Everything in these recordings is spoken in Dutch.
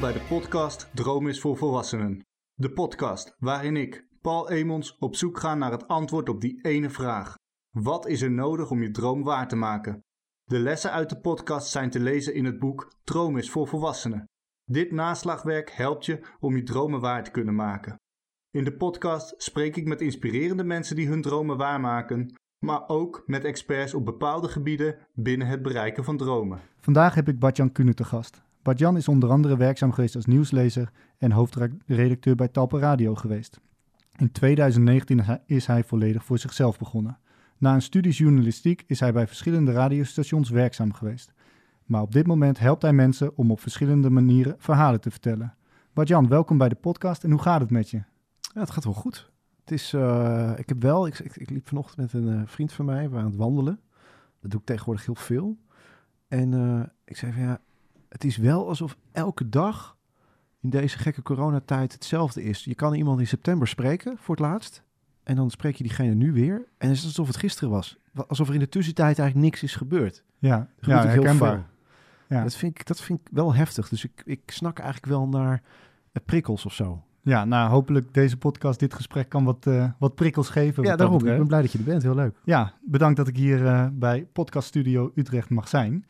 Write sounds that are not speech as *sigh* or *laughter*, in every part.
Bij de podcast Droom is voor Volwassenen. De podcast waarin ik, Paul Emons, op zoek ga naar het antwoord op die ene vraag. Wat is er nodig om je droom waar te maken? De lessen uit de podcast zijn te lezen in het boek Droom is voor Volwassenen. Dit naslagwerk helpt je om je dromen waar te kunnen maken. In de podcast spreek ik met inspirerende mensen die hun dromen waarmaken, maar ook met experts op bepaalde gebieden binnen het bereiken van dromen. Vandaag heb ik Badjan Kuhne te gast. Badjan is onder andere werkzaam geweest als nieuwslezer en hoofdredacteur bij Talpa Radio geweest. In 2019 is hij volledig voor zichzelf begonnen. Na een studie journalistiek is hij bij verschillende radiostations werkzaam geweest. Maar op dit moment helpt hij mensen om op verschillende manieren verhalen te vertellen. Badjan, welkom bij de podcast en hoe gaat het met je? Ja, het gaat wel goed. Het is, uh, ik heb wel, ik, ik, liep vanochtend met een uh, vriend van mij, we waren aan het wandelen. Dat doe ik tegenwoordig heel veel. En uh, ik zei van ja, het is wel alsof elke dag in deze gekke coronatijd hetzelfde is. Je kan iemand in september spreken voor het laatst. En dan spreek je diegene nu weer. En het is alsof het gisteren was. Alsof er in de tussentijd eigenlijk niks is gebeurd. Ja, ja herkenbaar. Ja. Dat, vind ik, dat vind ik wel heftig. Dus ik, ik snak eigenlijk wel naar prikkels of zo. Ja, nou hopelijk deze podcast, dit gesprek kan wat, uh, wat prikkels geven. Ja, daarom. Ik ben blij dat je er bent. Heel leuk. Ja, bedankt dat ik hier uh, bij Podcast Studio Utrecht mag zijn.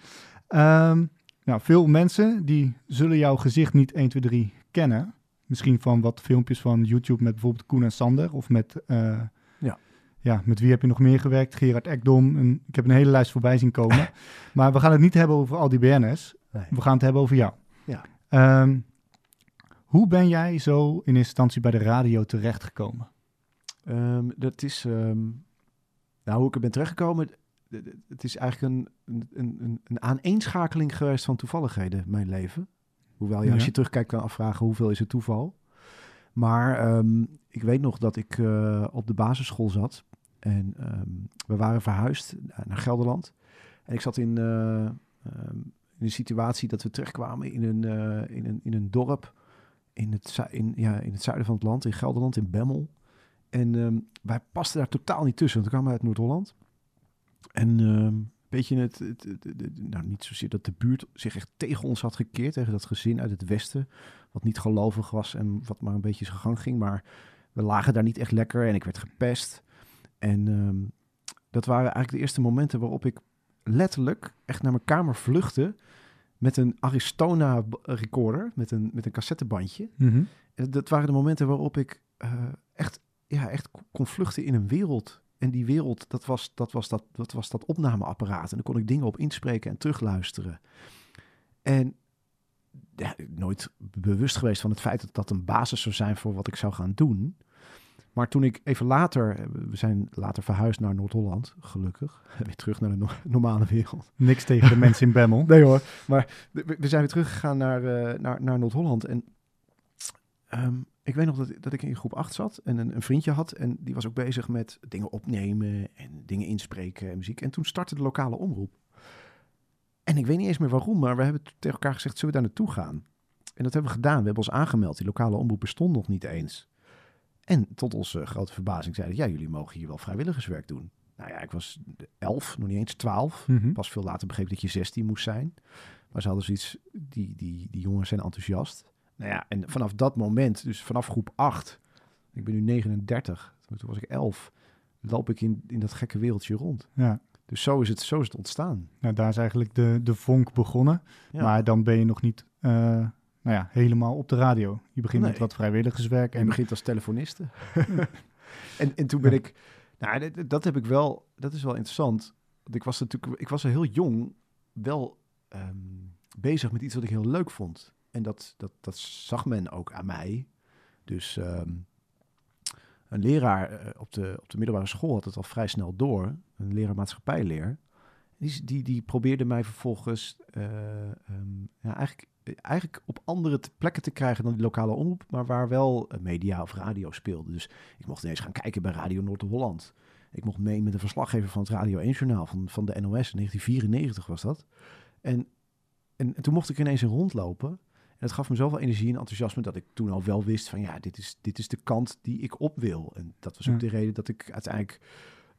Um, nou, veel mensen die zullen jouw gezicht niet 1, 2, 3 kennen. Misschien van wat filmpjes van YouTube met bijvoorbeeld Koen en Sander. Of met, uh, ja. ja, met wie heb je nog meer gewerkt? Gerard Ekdom. En ik heb een hele lijst voorbij zien komen. *laughs* maar we gaan het niet hebben over al die BN'ers. Nee. We gaan het hebben over jou. Ja. Um, hoe ben jij zo in eerste instantie bij de radio terechtgekomen? Um, dat is, um, nou, hoe ik er ben terechtgekomen, het is eigenlijk een, een, een, een aaneenschakeling geweest van toevalligheden, mijn leven. Hoewel je ja. als je terugkijkt kan afvragen hoeveel is het toeval. Maar um, ik weet nog dat ik uh, op de basisschool zat en we waren verhuisd naar Gelderland. En ik zat in, uh, in een situatie dat we terechtkwamen in een, uh, in een, in een dorp in het, in, ja, in het zuiden van het land, in Gelderland, in Bemmel. En wij pasten daar totaal niet tussen, want we kwamen uit Noord-Holland. En um, weet je, het, het, het, het, nou niet zozeer dat de buurt zich echt tegen ons had gekeerd, tegen dat gezin uit het westen, wat niet gelovig was en wat maar een beetje zijn gang ging. Maar we lagen daar niet echt lekker en ik werd gepest. En um, dat waren eigenlijk de eerste momenten waarop ik letterlijk echt naar mijn kamer vluchtte met een Aristona recorder, met een, met een cassettebandje. Mm -hmm. Dat waren de momenten waarop ik uh, echt, ja, echt kon vluchten in een wereld. En die wereld, dat was dat, was dat, dat was dat opnameapparaat. En dan kon ik dingen op inspreken en terugluisteren. En ja, nooit bewust geweest van het feit dat dat een basis zou zijn voor wat ik zou gaan doen. Maar toen ik even later, we zijn later verhuisd naar Noord-Holland, gelukkig. *laughs* Weer terug naar de no normale wereld. Niks tegen de mensen in Bemmel. *laughs* Nee hoor, maar we, we zijn weer teruggegaan naar, uh, naar, naar Noord-Holland. En um, ik weet nog dat, dat ik in groep 8 zat en een, een, vriendje had. En die was ook bezig met dingen opnemen en dingen inspreken en muziek. En toen startte de lokale omroep. En ik weet niet eens meer waarom, maar we hebben tegen elkaar gezegd, zullen we daar naartoe gaan? En dat hebben we gedaan. We hebben ons aangemeld. Die lokale omroep bestond nog niet eens. En tot onze grote verbazing zeiden, ja, jullie mogen hier wel vrijwilligerswerk doen. Nou ja, ik was elf, nog niet eens twaalf. Mm -hmm. Pas veel later begreep dat je 16 moest zijn. Maar ze hadden zoiets, die, die, die jongens zijn enthousiast. Nou ja, en vanaf dat moment, dus vanaf groep 8, ik ben nu 39, toen was ik 11, loop ik in, in dat gekke wereldje rond. Ja. Dus zo is het, zo is het ontstaan. Nou, daar is eigenlijk de, de vonk begonnen. Ja. Maar dan ben je nog niet uh, nou ja, helemaal op de radio. Je begint Nee. met wat vrijwilligerswerk. En je begint als telefoniste. *laughs* en, en toen ben ik, nou, dat, dat heb ik wel, dat is wel interessant. Want ik was natuurlijk, ik was al heel jong wel um, bezig met iets wat ik heel leuk vond. En dat, dat, dat zag men ook aan mij. Dus um, een leraar uh, op, de, op de middelbare school had het al vrij snel door. Een leraar maatschappijleer. Die, die, die probeerde mij vervolgens uh, um, ja, eigenlijk, eigenlijk op andere plekken te krijgen dan die lokale omroep, maar waar wel media of radio speelde. Dus ik mocht ineens gaan kijken bij Radio Noord-Holland. Ik mocht mee met de verslaggever van het Radio 1-journaal van, van de NOS. In 1994 was dat. En, en, en toen mocht ik ineens een rondlopen. En dat gaf me zoveel energie en enthousiasme dat ik toen al wel wist van ja, dit is, dit is de kant die ik op wil. En dat was ook Ja. de reden dat ik uiteindelijk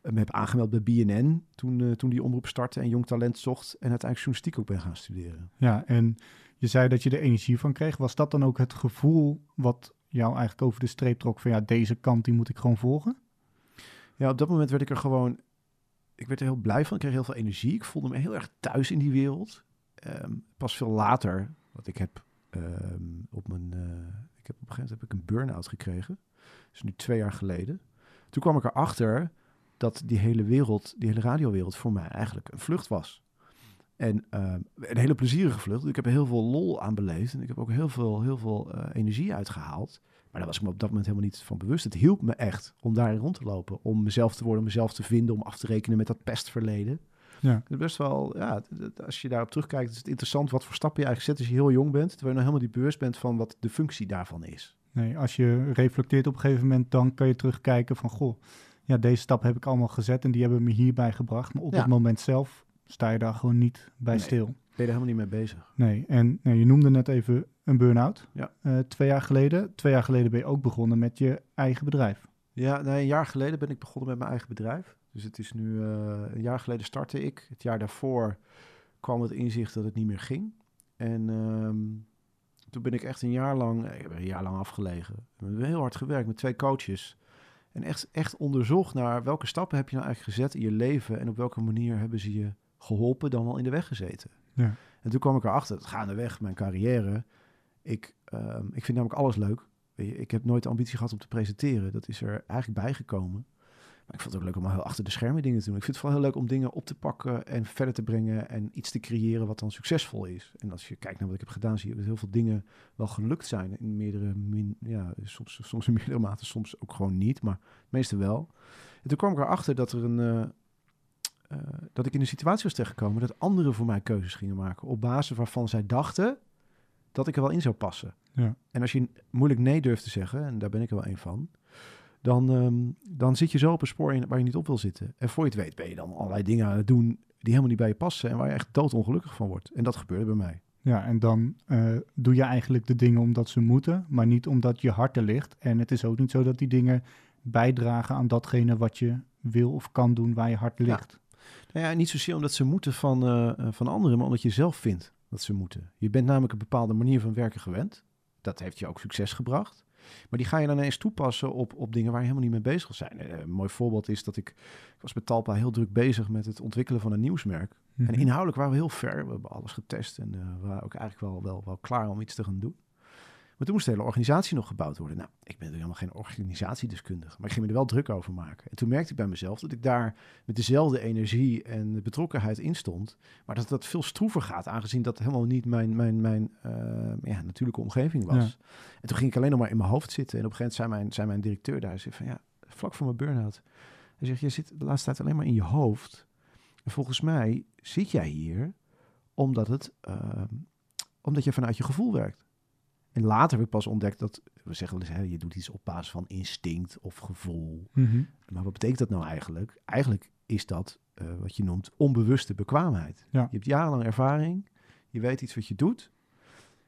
me heb aangemeld bij BNN toen, uh, toen die omroep startte en jong talent zocht. En uiteindelijk journalistiek ook ben gaan studeren. Ja, en je zei dat je er energie van kreeg. Was dat dan ook het gevoel wat jou eigenlijk over de streep trok van ja, deze kant die moet ik gewoon volgen? Ja, op dat moment werd ik er gewoon, ik werd er heel blij van. Ik kreeg heel veel energie. Ik voelde me heel erg thuis in die wereld. Um, pas veel later, wat ik heb um, op mijn, uh, ik heb op een gegeven moment heb ik een burn-out gekregen. Dat is nu twee jaar geleden. Toen kwam ik erachter dat die hele wereld, die hele radiowereld voor mij eigenlijk een vlucht was. En uh, een hele plezierige vlucht. Ik heb er heel veel lol aan beleefd. En ik heb ook heel veel, heel veel uh, energie uitgehaald. Maar daar was ik me op dat moment helemaal niet van bewust. Het hielp me echt om daarin rond te lopen. Om mezelf te worden, om mezelf te vinden. Om af te rekenen met dat pestverleden. Ja. Het is best wel, ja, als je daarop terugkijkt, is het interessant wat voor stappen je eigenlijk zet als je heel jong bent. Terwijl je nog helemaal niet bewust bent van wat de functie daarvan is. Nee, als je reflecteert op een gegeven moment, dan kan je terugkijken van, goh, ja, deze stap heb ik allemaal gezet en die hebben me hierbij gebracht. Maar op het moment zelf sta je daar gewoon niet bij stil. Ben je er helemaal niet mee bezig. Nee, en nou, je noemde net even een burn-out. Ja. Uh, twee jaar geleden. Twee jaar geleden ben je ook begonnen met je eigen bedrijf. Ja, nee, een jaar geleden ben ik begonnen met mijn eigen bedrijf. Dus het is nu uh, een jaar geleden startte ik. Het jaar daarvoor kwam het inzicht dat het niet meer ging. En um, toen ben ik echt een jaar lang, ik heb een jaar lang afgelegen. We hebben heel hard gewerkt met twee coaches. En echt, echt onderzocht naar welke stappen heb je nou eigenlijk gezet in je leven en op welke manier hebben ze je geholpen dan wel in de weg gezeten. Ja. En toen kwam ik erachter, het gaandeweg mijn carrière, ik, um, ik vind namelijk alles leuk. Ik heb nooit de ambitie gehad om te presenteren. Dat is er eigenlijk bijgekomen. Maar ik vond het ook leuk om heel achter de schermen dingen te doen. Ik vind het vooral heel leuk om dingen op te pakken en verder te brengen en iets te creëren wat dan succesvol is. En als je kijkt naar wat ik heb gedaan, zie je dat heel veel dingen wel gelukt zijn. In meerdere, min, ja, soms, soms in meerdere mate, soms ook gewoon niet, maar meestal wel. En toen kwam ik erachter dat er een. Uh, uh, dat ik in een situatie was terechtgekomen dat anderen voor mij keuzes gingen maken. Op basis waarvan zij dachten dat ik er wel in zou passen. Ja. En als je moeilijk nee durft te zeggen, en daar ben ik er wel een van, dan, um, dan zit je zo op een spoor in waar je niet op wil zitten. En voor je het weet ben je dan allerlei dingen aan het doen die helemaal niet bij je passen en waar je echt doodongelukkig van wordt. En dat gebeurde bij mij. Ja, en dan uh, doe je eigenlijk de dingen omdat ze moeten, maar niet omdat je hart er ligt. En het is ook niet zo dat die dingen bijdragen aan datgene wat je wil of kan doen waar je hart ligt. Ja. Nou ja, niet zozeer omdat ze moeten van, uh, van anderen, maar omdat je zelf vindt dat ze moeten. Je bent namelijk een bepaalde manier van werken gewend. Dat heeft je ook succes gebracht. Maar die ga je dan ineens toepassen op, op dingen waar je helemaal niet mee bezig zijn. Uh, een mooi voorbeeld is dat ik, ik was met Talpa heel druk bezig met het ontwikkelen van een nieuwsmerk. Mm -hmm. En inhoudelijk waren we heel ver. We hebben alles getest en uh, we waren ook eigenlijk wel, wel, wel klaar om iets te gaan doen. Maar toen moest de hele organisatie nog gebouwd worden. Nou, ik ben helemaal geen organisatiedeskundige, maar ik ging me er wel druk over maken. En toen merkte ik bij mezelf dat ik daar met dezelfde energie en betrokkenheid in stond. Maar dat dat veel stroever gaat, aangezien dat helemaal niet mijn, mijn, mijn uh, ja, natuurlijke omgeving was. Ja. En toen ging ik alleen nog maar in mijn hoofd zitten. En op een gegeven moment zei mijn, zei mijn directeur daar, zei van ja, vlak voor mijn burn-out. Hij zegt, je zit de laatste tijd alleen maar in je hoofd. En volgens mij zit jij hier omdat, het, uh, omdat je vanuit je gevoel werkt. En later heb ik pas ontdekt dat, we zeggen wel eens, hè, je doet iets op basis van instinct of gevoel. Mm -hmm. Maar wat betekent dat nou eigenlijk? Eigenlijk is dat uh, wat je noemt onbewuste bekwaamheid. Ja. Je hebt jarenlang ervaring, je weet iets wat je doet,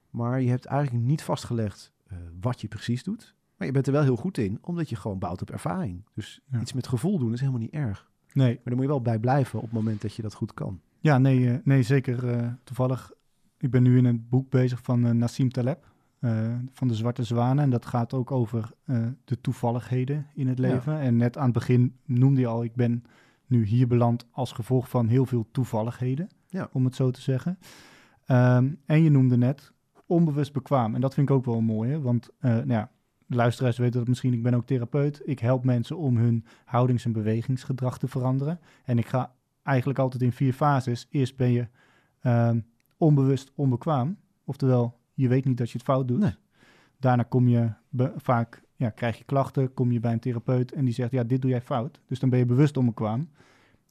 maar je hebt eigenlijk niet vastgelegd uh, wat je precies doet. Maar je bent er wel heel goed in, omdat je gewoon bouwt op ervaring. Dus ja. iets met gevoel doen is helemaal niet erg. Nee. Maar dan moet je wel bij blijven op het moment dat je dat goed kan. Ja, nee, uh, nee zeker. Uh, toevallig, ik ben nu in een boek bezig van Nassim Taleb. Uh, van de Zwarte Zwanen. En dat gaat ook over uh, de toevalligheden in het leven. Ja. En net aan het begin noemde je al, ik ben nu hier beland als gevolg van heel veel toevalligheden, ja. om het zo te zeggen. Um, en je noemde net onbewust bekwaam. En dat vind ik ook wel mooi, hè? want uh, nou ja, luisteraars weten dat misschien, ik ben ook therapeut. Ik help mensen om hun houdings- en bewegingsgedrag te veranderen. En ik ga eigenlijk altijd in vier fases. Eerst ben je um, onbewust onbekwaam, oftewel je weet niet dat je het fout doet. Nee. Daarna kom je vaak, ja, krijg je klachten, kom je bij een therapeut en die zegt, ja, dit doe jij fout. Dus dan ben je bewust onbekwaam.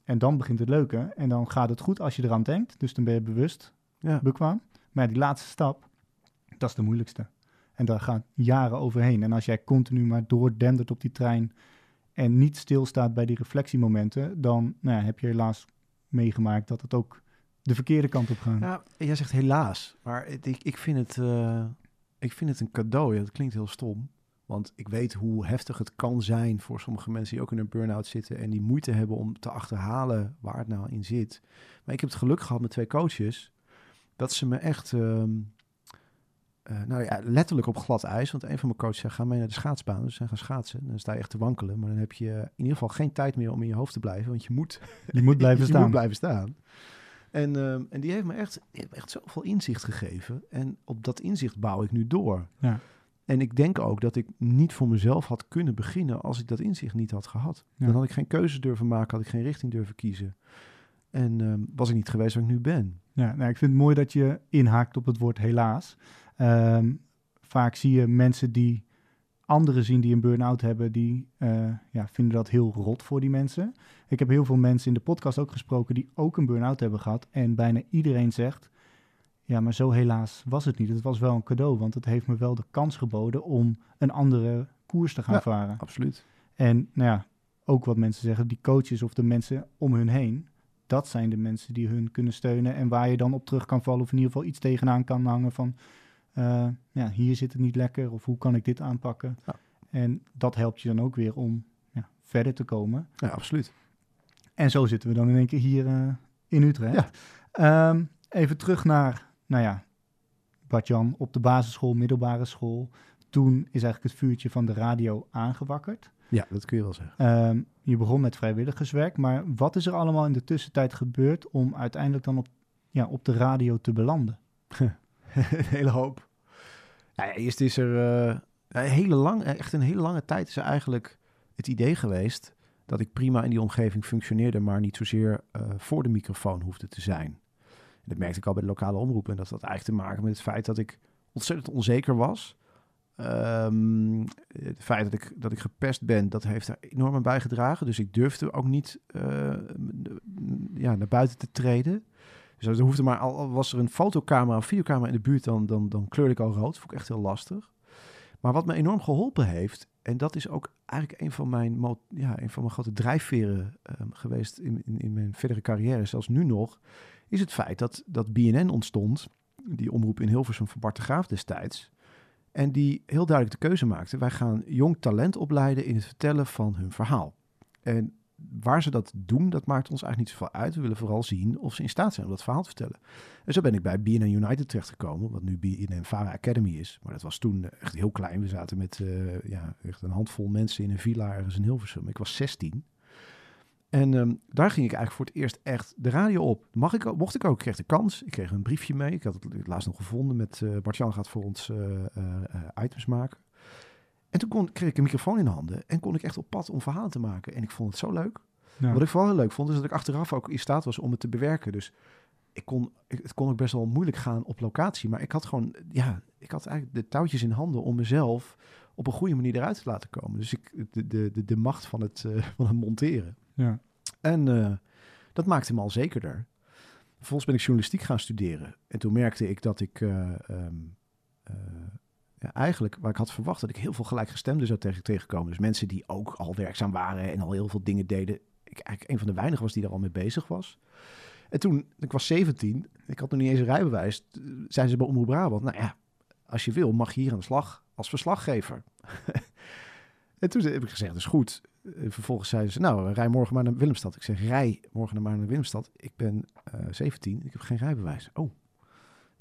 En dan begint het leuke. En dan gaat het goed als je eraan denkt. Dus dan ben je bewust ja. bekwaam. Maar die laatste stap, dat is de moeilijkste. En daar gaan jaren overheen. En als jij continu maar doordendert op die trein en niet stilstaat bij die reflectiemomenten, dan nou ja, heb je helaas meegemaakt dat het ook de verkeerde kant op gaat. Ja, jij zegt helaas, maar ik, ik, vind het, uh, ik vind het een cadeau. Ja, dat klinkt heel stom. Want ik weet hoe heftig het kan zijn voor sommige mensen die ook in een burn-out zitten en die moeite hebben om te achterhalen waar het nou in zit. Maar ik heb het geluk gehad met twee coaches dat ze me echt, ehm, eh, nou ja, letterlijk op glad ijs. Want een van mijn coaches zei, ga mee naar de schaatsbaan. Dus ze gaan schaatsen. Dan sta je echt te wankelen. Maar dan heb je in ieder geval geen tijd meer om in je hoofd te blijven. Want je moet, Je moet blijven *laughs* je staan. moet blijven staan. En, ehm, en die heeft me echt, die heeft me echt zoveel inzicht gegeven. En op dat inzicht bouw ik nu door. Ja. En ik denk ook dat ik niet voor mezelf had kunnen beginnen als ik dat inzicht niet had gehad. Ja. Dan had ik geen keuzes durven maken, had ik geen richting durven kiezen. En ehm, was ik niet geweest waar ik nu ben. Ja, nou, ik vind het mooi dat je inhaakt op het woord helaas. Ehm, vaak zie je mensen die anderen zien die een burn-out hebben, die eh, ja, vinden dat heel rot voor die mensen. Ik heb heel veel mensen in de podcast ook gesproken die ook een burn-out hebben gehad. En bijna iedereen zegt, ja, maar zo helaas was het niet. Het was wel een cadeau, want het heeft me wel de kans geboden om een andere koers te gaan Ja. varen. Absoluut. En nou ja, ook wat mensen zeggen, die coaches of de mensen om hun heen, dat zijn de mensen die hun kunnen steunen en waar je dan op terug kan vallen of in ieder geval iets tegenaan kan hangen van, eh, ja, hier zit het niet lekker of hoe kan ik dit aanpakken. Ja. En dat helpt je dan ook weer om ja, verder te komen. Ja, absoluut. En zo zitten we dan in één keer hier eh, in Utrecht. Ehm, even terug naar, nou ja, Bart-Jan op de basisschool, middelbare school. Toen is eigenlijk het vuurtje van de radio aangewakkerd. Ja, dat kun je wel zeggen. Ehm, je begon met vrijwilligerswerk, maar wat is er allemaal in de tussentijd gebeurd om uiteindelijk dan op, ja, op de radio te belanden? *laughs* *laughs* een hele hoop. Ja, eerst is er eh, een hele lang, echt een hele lange tijd is er eigenlijk het idee geweest dat ik prima in die omgeving functioneerde, maar niet zozeer eh, voor de microfoon hoefde te zijn. Dat merkte ik al bij de lokale omroep en dat had eigenlijk te maken met het feit dat ik ontzettend onzeker was. Ehm, het feit dat ik, dat ik gepest ben, dat heeft er enorm aan bijgedragen. Dus ik durfde ook niet eh, ja, naar buiten te treden. Dus er hoefde maar al was er een fotocamera of videocamera in de buurt, dan, dan, dan kleurde ik al rood. Vond ik echt heel lastig. Maar wat me enorm geholpen heeft, en dat is ook eigenlijk een van mijn, ja, een van mijn grote drijfveren ehm, geweest in, in, in mijn verdere carrière, zelfs nu nog, is het feit dat, dat BNN ontstond, die omroep in Hilversum van Bart Graaf destijds. En die heel duidelijk de keuze maakte, wij gaan jong talent opleiden in het vertellen van hun verhaal. En waar ze dat doen, dat maakt ons eigenlijk niet zoveel uit. We willen vooral zien of ze in staat zijn om dat verhaal te vertellen. En zo ben ik bij BNN United terechtgekomen, wat nu BNN Vara Academy is. Maar dat was toen echt heel klein. We zaten met eh, ja, echt een handvol mensen in een villa ergens in Hilversum. Ik was 16. En ehm, daar ging ik eigenlijk voor het eerst echt de radio op. Mag ik, mocht ik ook, ik kreeg de kans. Ik kreeg een briefje mee. Ik had het laatst nog gevonden met uh, Bart-Jan gaat voor ons eh, items maken. En toen kon, kreeg ik een microfoon in handen en kon ik echt op pad om verhalen te maken. En ik vond het zo leuk. Ja. Wat ik vooral heel leuk vond, is dat ik achteraf ook in staat was om het te bewerken. Dus ik kon, het kon ook best wel moeilijk gaan op locatie. Maar ik had gewoon, ja, ik had eigenlijk de touwtjes in handen om mezelf op een goede manier eruit te laten komen. Dus ik, de, de, de, de macht van het, eh, van het monteren. Ja. En eh, dat maakte me al zekerder. Vervolgens ben ik journalistiek gaan studeren. En toen merkte ik dat ik eh, ehm, eh, ja, eigenlijk, waar ik had verwacht, dat ik heel veel gelijkgestemden zou tegen, tegenkomen. Dus mensen die ook al werkzaam waren en al heel veel dingen deden. Ik eigenlijk een van de weinigen was die daar al mee bezig was. En toen, ik was 17, ik had nog niet eens een rijbewijs, zeiden ze bij Omroep Brabant, nou ja, als je wil mag je hier aan de slag als verslaggever. *laughs* en toen heb ik gezegd, is goed. Eh, Vervolgens zeiden ze, nou, rij morgen maar naar Willemstad. Ik zeg, rij morgen maar naar Willemstad. Ik ben eh 17, ik heb geen rijbewijs. Oh.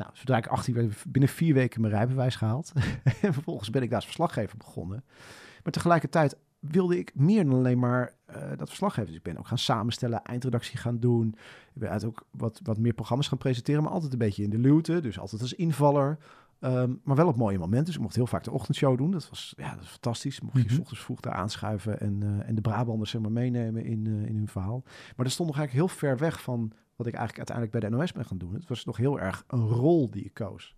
Nou, zodra ik 18 werd, binnen vier weken mijn rijbewijs gehaald. *laughs* en vervolgens ben ik daar als verslaggever begonnen. Maar tegelijkertijd wilde ik meer dan alleen maar eh, dat verslaggeven. Dus ik ben ook gaan samenstellen, eindredactie gaan doen. Ik ben uit ook wat, wat meer programma's gaan presenteren, maar altijd een beetje in de luwte. Dus altijd als invaller. Ehm, maar wel op mooie momenten. Dus ik mocht heel vaak de ochtendshow doen. Dat was, ja, dat was fantastisch. Mocht je Mhm. s ochtends vroeg daar aanschuiven en, eh, en de Brabanders zeg maar, meenemen in, eh, in hun verhaal. Maar dat stond nog eigenlijk heel ver weg van wat ik eigenlijk uiteindelijk bij de NOS ben gaan doen. Het was nog heel erg een rol die ik koos.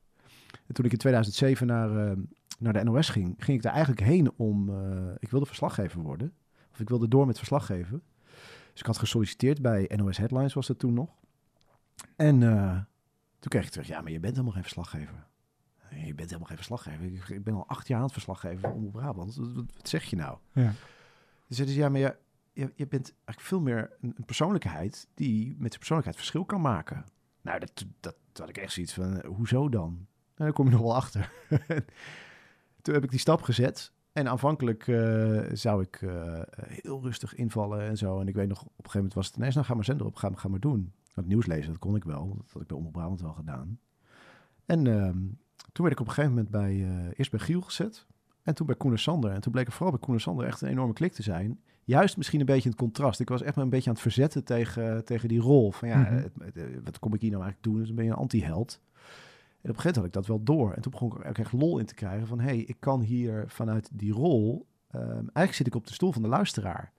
En toen ik in 2007 naar, eh, naar de NOS ging, ging ik daar eigenlijk heen om... eh, ik wilde verslaggever worden. Of ik wilde door met verslaggeven. Dus ik had gesolliciteerd bij NOS Headlines, was dat toen nog. En eh, toen kreeg ik terug, ja, maar je bent helemaal geen verslaggever. Je bent helemaal geen verslaggever. Ik, ben al acht jaar aan het verslaggeven voor Omroep Brabant. Wat, zeg je nou? Ja. Dus zeiden ze, ja, maar je, je, je bent eigenlijk veel meer een, een persoonlijkheid die met zijn persoonlijkheid verschil kan maken. Nou, dat, dat, had ik echt zoiets van, eh, hoezo dan? Nou, daar kom je nog wel achter. *laughs* toen heb ik die stap gezet. En aanvankelijk eh, zou ik eh, heel rustig invallen en zo. En ik weet nog, op een gegeven moment was het ineens, nou ga maar zender op, ga, ga maar doen. Het nieuws lezen, dat kon ik wel. Dat had ik bij Omroep Brabant wel gedaan. En ehm, toen werd ik op een gegeven moment bij, eerst bij Giel gezet. En toen bij Koen en Sander. En toen bleek er vooral bij Koen en Sander echt een enorme klik te zijn. Juist misschien een beetje het contrast. Ik was echt maar een beetje aan het verzetten tegen, tegen die rol. Van ja, Mhm. het- het- eh, wat kom ik hier nou eigenlijk doen? Dus dan ben je een anti-held. En op een gegeven moment had ik dat wel door. En toen begon ik er ook echt lol in te krijgen van... hé, hey, ik kan hier vanuit die rol... ehm, eigenlijk zit ik op de stoel van de luisteraar.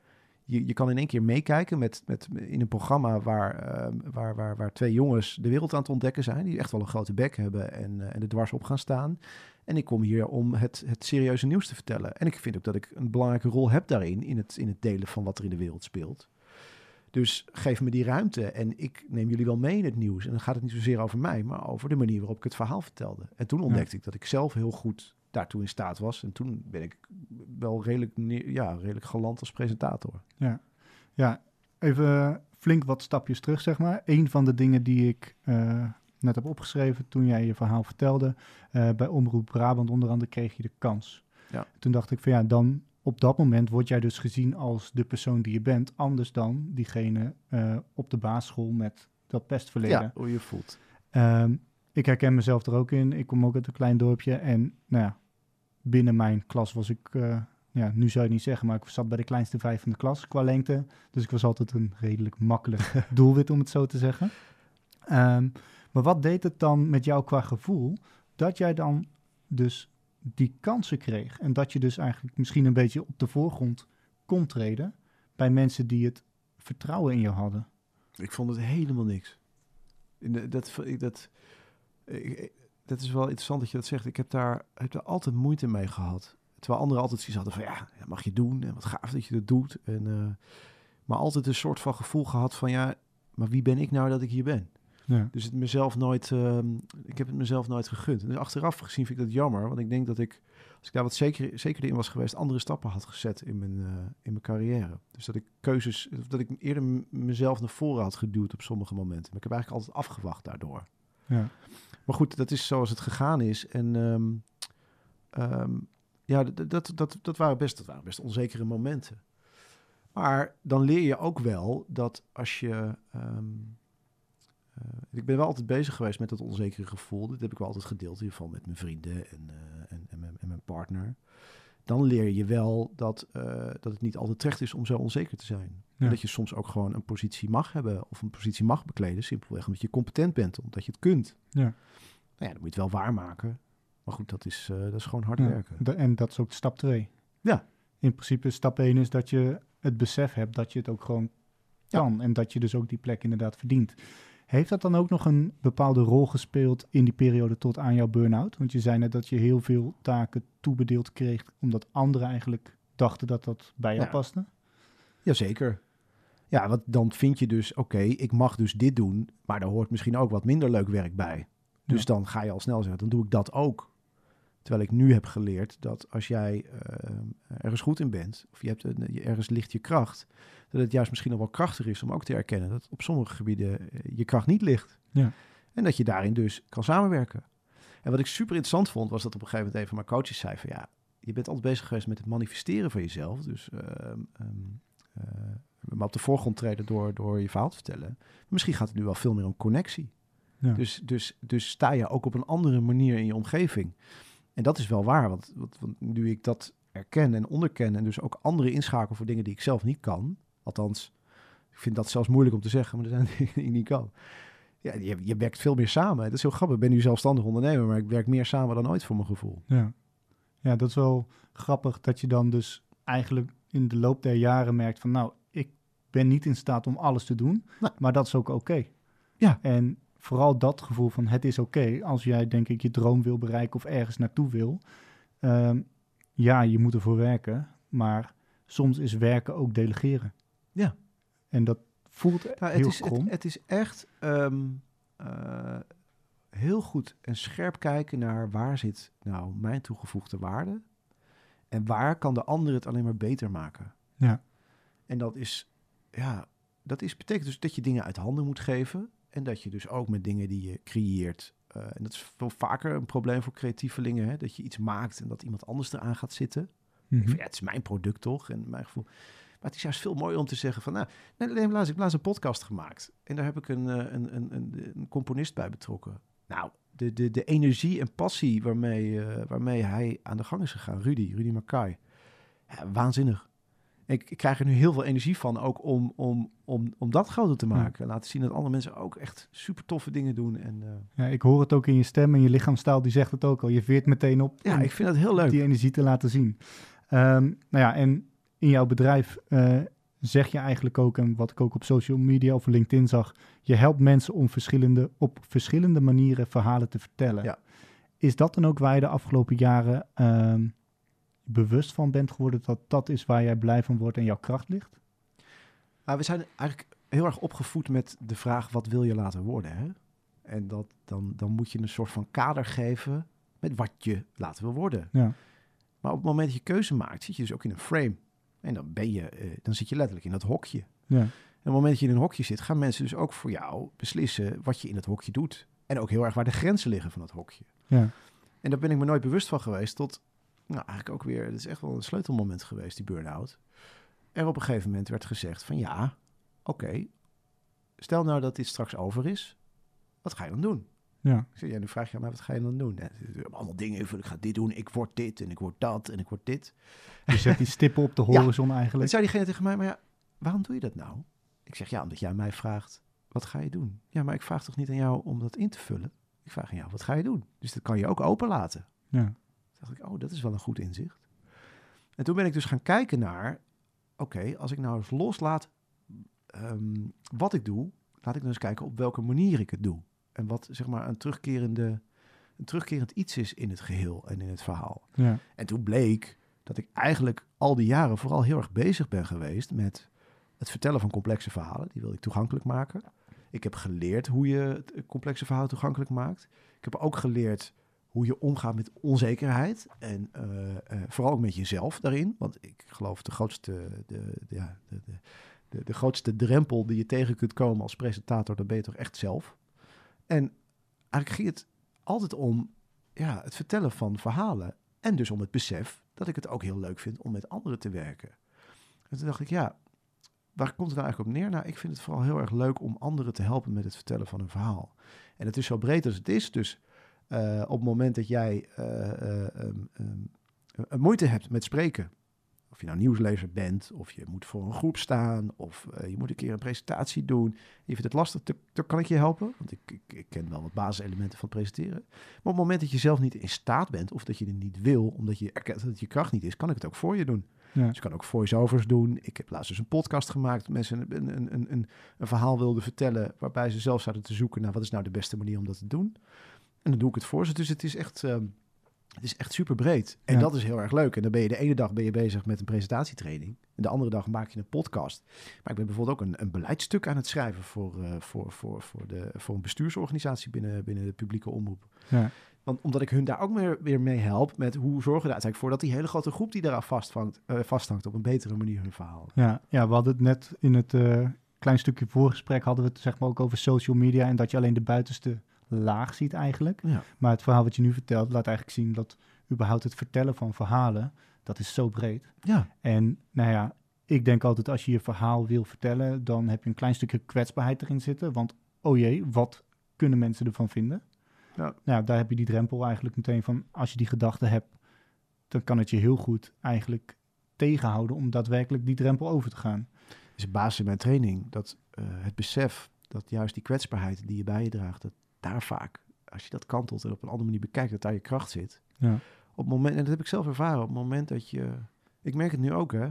Je, je kan in één keer meekijken met, met, in een programma... Waar, ehm, waar, waar, waar twee jongens de wereld aan het ontdekken zijn... die echt wel een grote bek hebben en, eh, en er dwars op gaan staan. En ik kom hier om het, het serieuze nieuws te vertellen. En ik vind ook dat ik een belangrijke rol heb daarin... in het, in het delen van wat er in de wereld speelt. Dus geef me die ruimte en ik neem jullie wel mee in het nieuws. En dan gaat het niet zozeer over mij, maar over de manier waarop ik het verhaal vertelde. En toen ontdekte ik dat ik zelf heel goed daartoe in staat was. En toen ben ik wel redelijk, ja, redelijk galant als presentator. Ja, even flink wat stapjes terug, zeg maar. Een van de dingen die ik eh, net heb opgeschreven toen jij je verhaal vertelde, eh, bij Omroep Brabant onder andere kreeg je de kans. Ja. Toen dacht ik van ja, dan op dat moment word jij dus gezien als de persoon die je bent, anders dan diegene eh, op de basisschool met dat pestverleden. Ja, hoe je voelt. Ehm, ik herken mezelf er ook in. Ik kom ook uit een klein dorpje. En nou ja, binnen mijn klas was ik, eh, ja, nu zou je het niet zeggen, maar ik zat bij de kleinste vijf van de klas qua lengte. Dus ik was altijd een redelijk makkelijk *laughs* doelwit, om het zo te zeggen. Ehm, maar wat deed het dan met jou qua gevoel dat jij dan dus die kansen kreeg? En dat je dus eigenlijk misschien een beetje op de voorgrond kon treden bij mensen die het vertrouwen in je hadden. Ik vond het helemaal niks. Dat, ik- dat, ik- dat is wel interessant dat je dat zegt. Ik heb daar, heb daar altijd moeite mee gehad. Terwijl anderen altijd zoiets hadden van ja, dat mag je doen. En wat gaaf dat je dat doet. En, eh, maar altijd een soort van gevoel gehad van ja, maar wie ben ik nou dat ik hier ben? Ja. Dus het mezelf nooit, ehm, ik heb het mezelf nooit gegund. Dus achteraf gezien vind ik dat jammer, want ik denk dat ik, als ik daar wat zeker, zekerder in was geweest, andere stappen had gezet in mijn, eh, in mijn carrière. Dus dat ik keuzes, dat ik eerder mezelf naar voren had geduwd op sommige momenten. Maar ik heb eigenlijk altijd afgewacht daardoor. Ja. Maar goed, dat is zoals het gegaan is. En ehm, ehm, ja, dat, dat, dat, dat, waren best, dat waren best onzekere momenten. Maar dan leer je ook wel dat als je. ehm, eh, ik ben wel altijd bezig geweest met dat onzekere gevoel. Dit heb ik wel altijd gedeeld, in ieder geval met mijn vrienden en, eh, en, en mijn partner. Dan leer je wel dat, eh, dat het niet altijd terecht is om zo onzeker te zijn. Ja. En dat je soms ook gewoon een positie mag hebben of een positie mag bekleden. Simpelweg omdat je competent bent, omdat je het kunt. Ja. Nou ja, dan moet je het wel waarmaken. Maar goed, dat is, eh, dat is gewoon hard Ja, werken. en dat is ook stap 2. Ja. In principe stap 1 is dat je het besef hebt dat je het ook gewoon Ja. kan. En dat je dus ook die plek inderdaad verdient. Heeft dat dan ook nog een bepaalde rol gespeeld in die periode tot aan jouw burn-out? Want je zei net dat je heel veel taken toebedeeld kreeg, omdat anderen eigenlijk dachten dat dat bij jou Ja. paste. Jazeker. Ja, want dan vind je dus, oké, ik mag dus dit doen, maar daar hoort misschien ook wat minder leuk werk bij. Dus Ja. dan ga je al snel zeggen, dan doe ik dat ook. Terwijl ik nu heb geleerd dat als jij eh, ergens goed in bent, of je hebt een, ergens ligt je kracht, dat het juist misschien nog wel krachtig is om ook te erkennen dat op sommige gebieden eh, je kracht niet ligt. Ja. En dat je daarin dus kan samenwerken. En wat ik super interessant vond, was dat op een gegeven moment een van mijn coaches zei van ja, je bent altijd bezig geweest met het manifesteren van jezelf. Dus ehm, ehm, eh, maar op de voorgrond treden door, door je verhaal te vertellen. Misschien gaat het nu wel veel meer om connectie. Ja. Dus, dus, dus sta je ook op een andere manier in je omgeving. En dat is wel waar, want, want, want nu ik dat erken en onderken en dus ook anderen inschakel voor dingen die ik zelf niet kan. Althans, ik vind dat zelfs moeilijk om te zeggen, maar er zijn *laughs* dingen die ik niet kan. Ja, je, je werkt veel meer samen. Dat is heel grappig. Ik ben nu zelfstandig ondernemer, maar ik werk meer samen dan ooit voor mijn gevoel. Ja. ja, dat is wel grappig dat je dan dus eigenlijk in de loop der jaren merkt van nou, ik ben niet in staat om alles te doen, Nee. maar dat is ook oké. Ja. En vooral dat gevoel van het is oké als jij denk ik je droom wil bereiken of ergens naartoe wil. Ehm, ja, je moet ervoor werken, maar soms is werken ook delegeren. Ja. En dat voelt Nou, het, heel is, het, krom. het is echt ehm, eh, heel goed en scherp kijken naar waar zit nou mijn toegevoegde waarde en waar kan de ander het alleen maar beter maken. Ja. En dat is, ja, dat is, betekent dus dat je dingen uit handen moet geven en dat je dus ook met dingen die je creëert. eh, en dat is veel vaker een probleem voor creatievelingen, hè, dat je iets maakt en dat iemand anders eraan gaat zitten. Mhm. vind, ja, het is mijn product toch? En mijn gevoel. Maar het is juist veel mooier om te zeggen van, nou, nee, laatst, ik heb laatst een podcast gemaakt. En daar heb ik een, eh, een, een, een, een componist bij betrokken. Nou, de, de, de energie en passie waarmee, eh, waarmee hij aan de gang is gegaan, Rudy, Rudy Mackay. Ja, waanzinnig. Ik, ik krijg er nu heel veel energie van, ook om, om, om, om dat groter te maken. Laten zien dat andere mensen ook echt super toffe dingen doen. En eh, Ja, ik hoor het ook in je stem en je lichaamstaal, die zegt het ook al. Je veert meteen op ja, ik vind dat heel leuk. die energie te laten zien. Ehm, nou ja, en in jouw bedrijf eh, zeg je eigenlijk ook, en wat ik ook op social media of LinkedIn zag, je helpt mensen om verschillende, op verschillende manieren verhalen te vertellen. Ja. Is dat dan ook waar je de afgelopen jaren ehm, bewust van bent geworden dat dat is waar jij blij van wordt en jouw kracht ligt? Maar we zijn eigenlijk heel erg opgevoed met de vraag: wat wil je laten worden? Hè? En dat, dan, dan moet je een soort van kader geven met wat je laten wil worden. Ja. Maar op het moment dat je keuze maakt, zit je dus ook in een frame. En dan, ben je, eh, dan zit je letterlijk in dat hokje. Ja. En op het moment dat je in een hokje zit, gaan mensen dus ook voor jou beslissen wat je in het hokje doet. En ook heel erg waar de grenzen liggen van dat hokje. Ja. En daar ben ik me nooit bewust van geweest tot, nou eigenlijk ook weer, het is echt wel een sleutelmoment geweest, die burn-out. Er op een gegeven moment werd gezegd van ja, oké, stel nou dat dit straks over is, wat ga je dan doen? Ja. Ik zeg, ja, nu vraag je mij, wat ga je dan doen? Ja, allemaal dingen, ik ga dit doen, ik word dit en ik word dat en ik word dit. Je zet die stippen op de *laughs* horizon En eigenlijk. zei diegene tegen mij, maar ja, waarom doe je dat nou? Ik zeg, ja, omdat jij mij vraagt, wat ga je doen? Ja, maar ik vraag toch niet aan jou om dat in te vullen? Ik vraag aan jou, wat ga je doen? Dus dat kan je ook open laten. Ja. Toen dacht ik, oh, dat is wel een goed inzicht. En toen ben ik dus gaan kijken naar, oké, als ik nou eens loslaat ehm, wat ik doe, laat ik dan eens kijken op welke manier ik het doe. En wat zeg maar een terugkerende, een terugkerend iets is in het geheel en in het verhaal. Ja. En toen bleek dat ik eigenlijk al die jaren vooral heel erg bezig ben geweest met het vertellen van complexe verhalen. Die wilde ik toegankelijk maken. Ik heb geleerd hoe je het complexe verhaal toegankelijk maakt. Ik heb ook geleerd hoe je omgaat met onzekerheid. En eh, eh, vooral ook met jezelf daarin. Want ik geloof de grootste, de, de, ja, de, de, de, de grootste drempel die je tegen kunt komen als presentator, dat ben je toch echt zelf. En eigenlijk ging het altijd om ja, het vertellen van verhalen. En dus om het besef dat ik het ook heel leuk vind om met anderen te werken. En toen dacht ik, ja, waar komt het nou eigenlijk op neer? Nou, ik vind het vooral heel erg leuk om anderen te helpen met het vertellen van een verhaal. En het is zo breed als het is. Dus eh, op het moment dat jij eh, eh, ehm, ehm, moeite hebt met spreken, of je nou nieuwslezer bent, of je moet voor een groep staan, of eh, je moet een keer een presentatie doen, je vindt het lastig, dan- kan ik je helpen. Want ik, ik, ik ken wel wat basiselementen van presenteren. Maar op het moment dat je zelf niet in staat bent, of dat je het niet wil, omdat je erkent dat het je kracht niet is, kan ik het ook voor je doen. Ja. Dus ik kan ook voice-overs doen. Ik heb laatst dus een podcast gemaakt. Mensen een, een, een, een, een verhaal wilden vertellen. waarbij ze zelf zouden te zoeken naar wat is nou de beste manier om dat te doen. En dan doe ik het voor ze. Dus het is echt, ehm, het is echt super breed. En Ja. dat is heel erg leuk. En dan ben je de ene dag ben je bezig met een presentatietraining. En de andere dag maak je een podcast. Maar ik ben bijvoorbeeld ook een, een beleidstuk aan het schrijven voor, eh, voor, voor, voor, de, voor een bestuursorganisatie binnen, binnen de publieke omroep. Ja. Want omdat ik hun daar ook weer, weer mee help met hoe zorgen we er uiteindelijk voor dat die hele grote groep die daaraan vasthangt, eh, vasthangt op een betere manier hun verhaal. Ja, ja, we hadden het net in het eh, klein stukje voorgesprek hadden we het zeg maar ook over social media en dat je alleen de buitenste laag ziet eigenlijk. Ja. Maar het verhaal wat je nu vertelt laat eigenlijk zien dat überhaupt het vertellen van verhalen, dat is zo breed. Ja, En nou ja, ik denk altijd als je je verhaal wil vertellen, dan heb je een klein stukje kwetsbaarheid erin zitten. Want oh jee, wat kunnen mensen ervan vinden? Ja. Nou, daar heb je die drempel eigenlijk meteen van. Als je die gedachte hebt, dan kan het je heel goed eigenlijk tegenhouden om daadwerkelijk die drempel over te gaan. is een basis in mijn training dat eh, het besef dat juist die kwetsbaarheid die je bij je draagt, dat daar vaak, als je dat kantelt en op een andere manier bekijkt, dat daar je kracht zit. Ja. Op het moment, en dat heb ik zelf ervaren, op het moment dat je, ik merk het nu ook hè,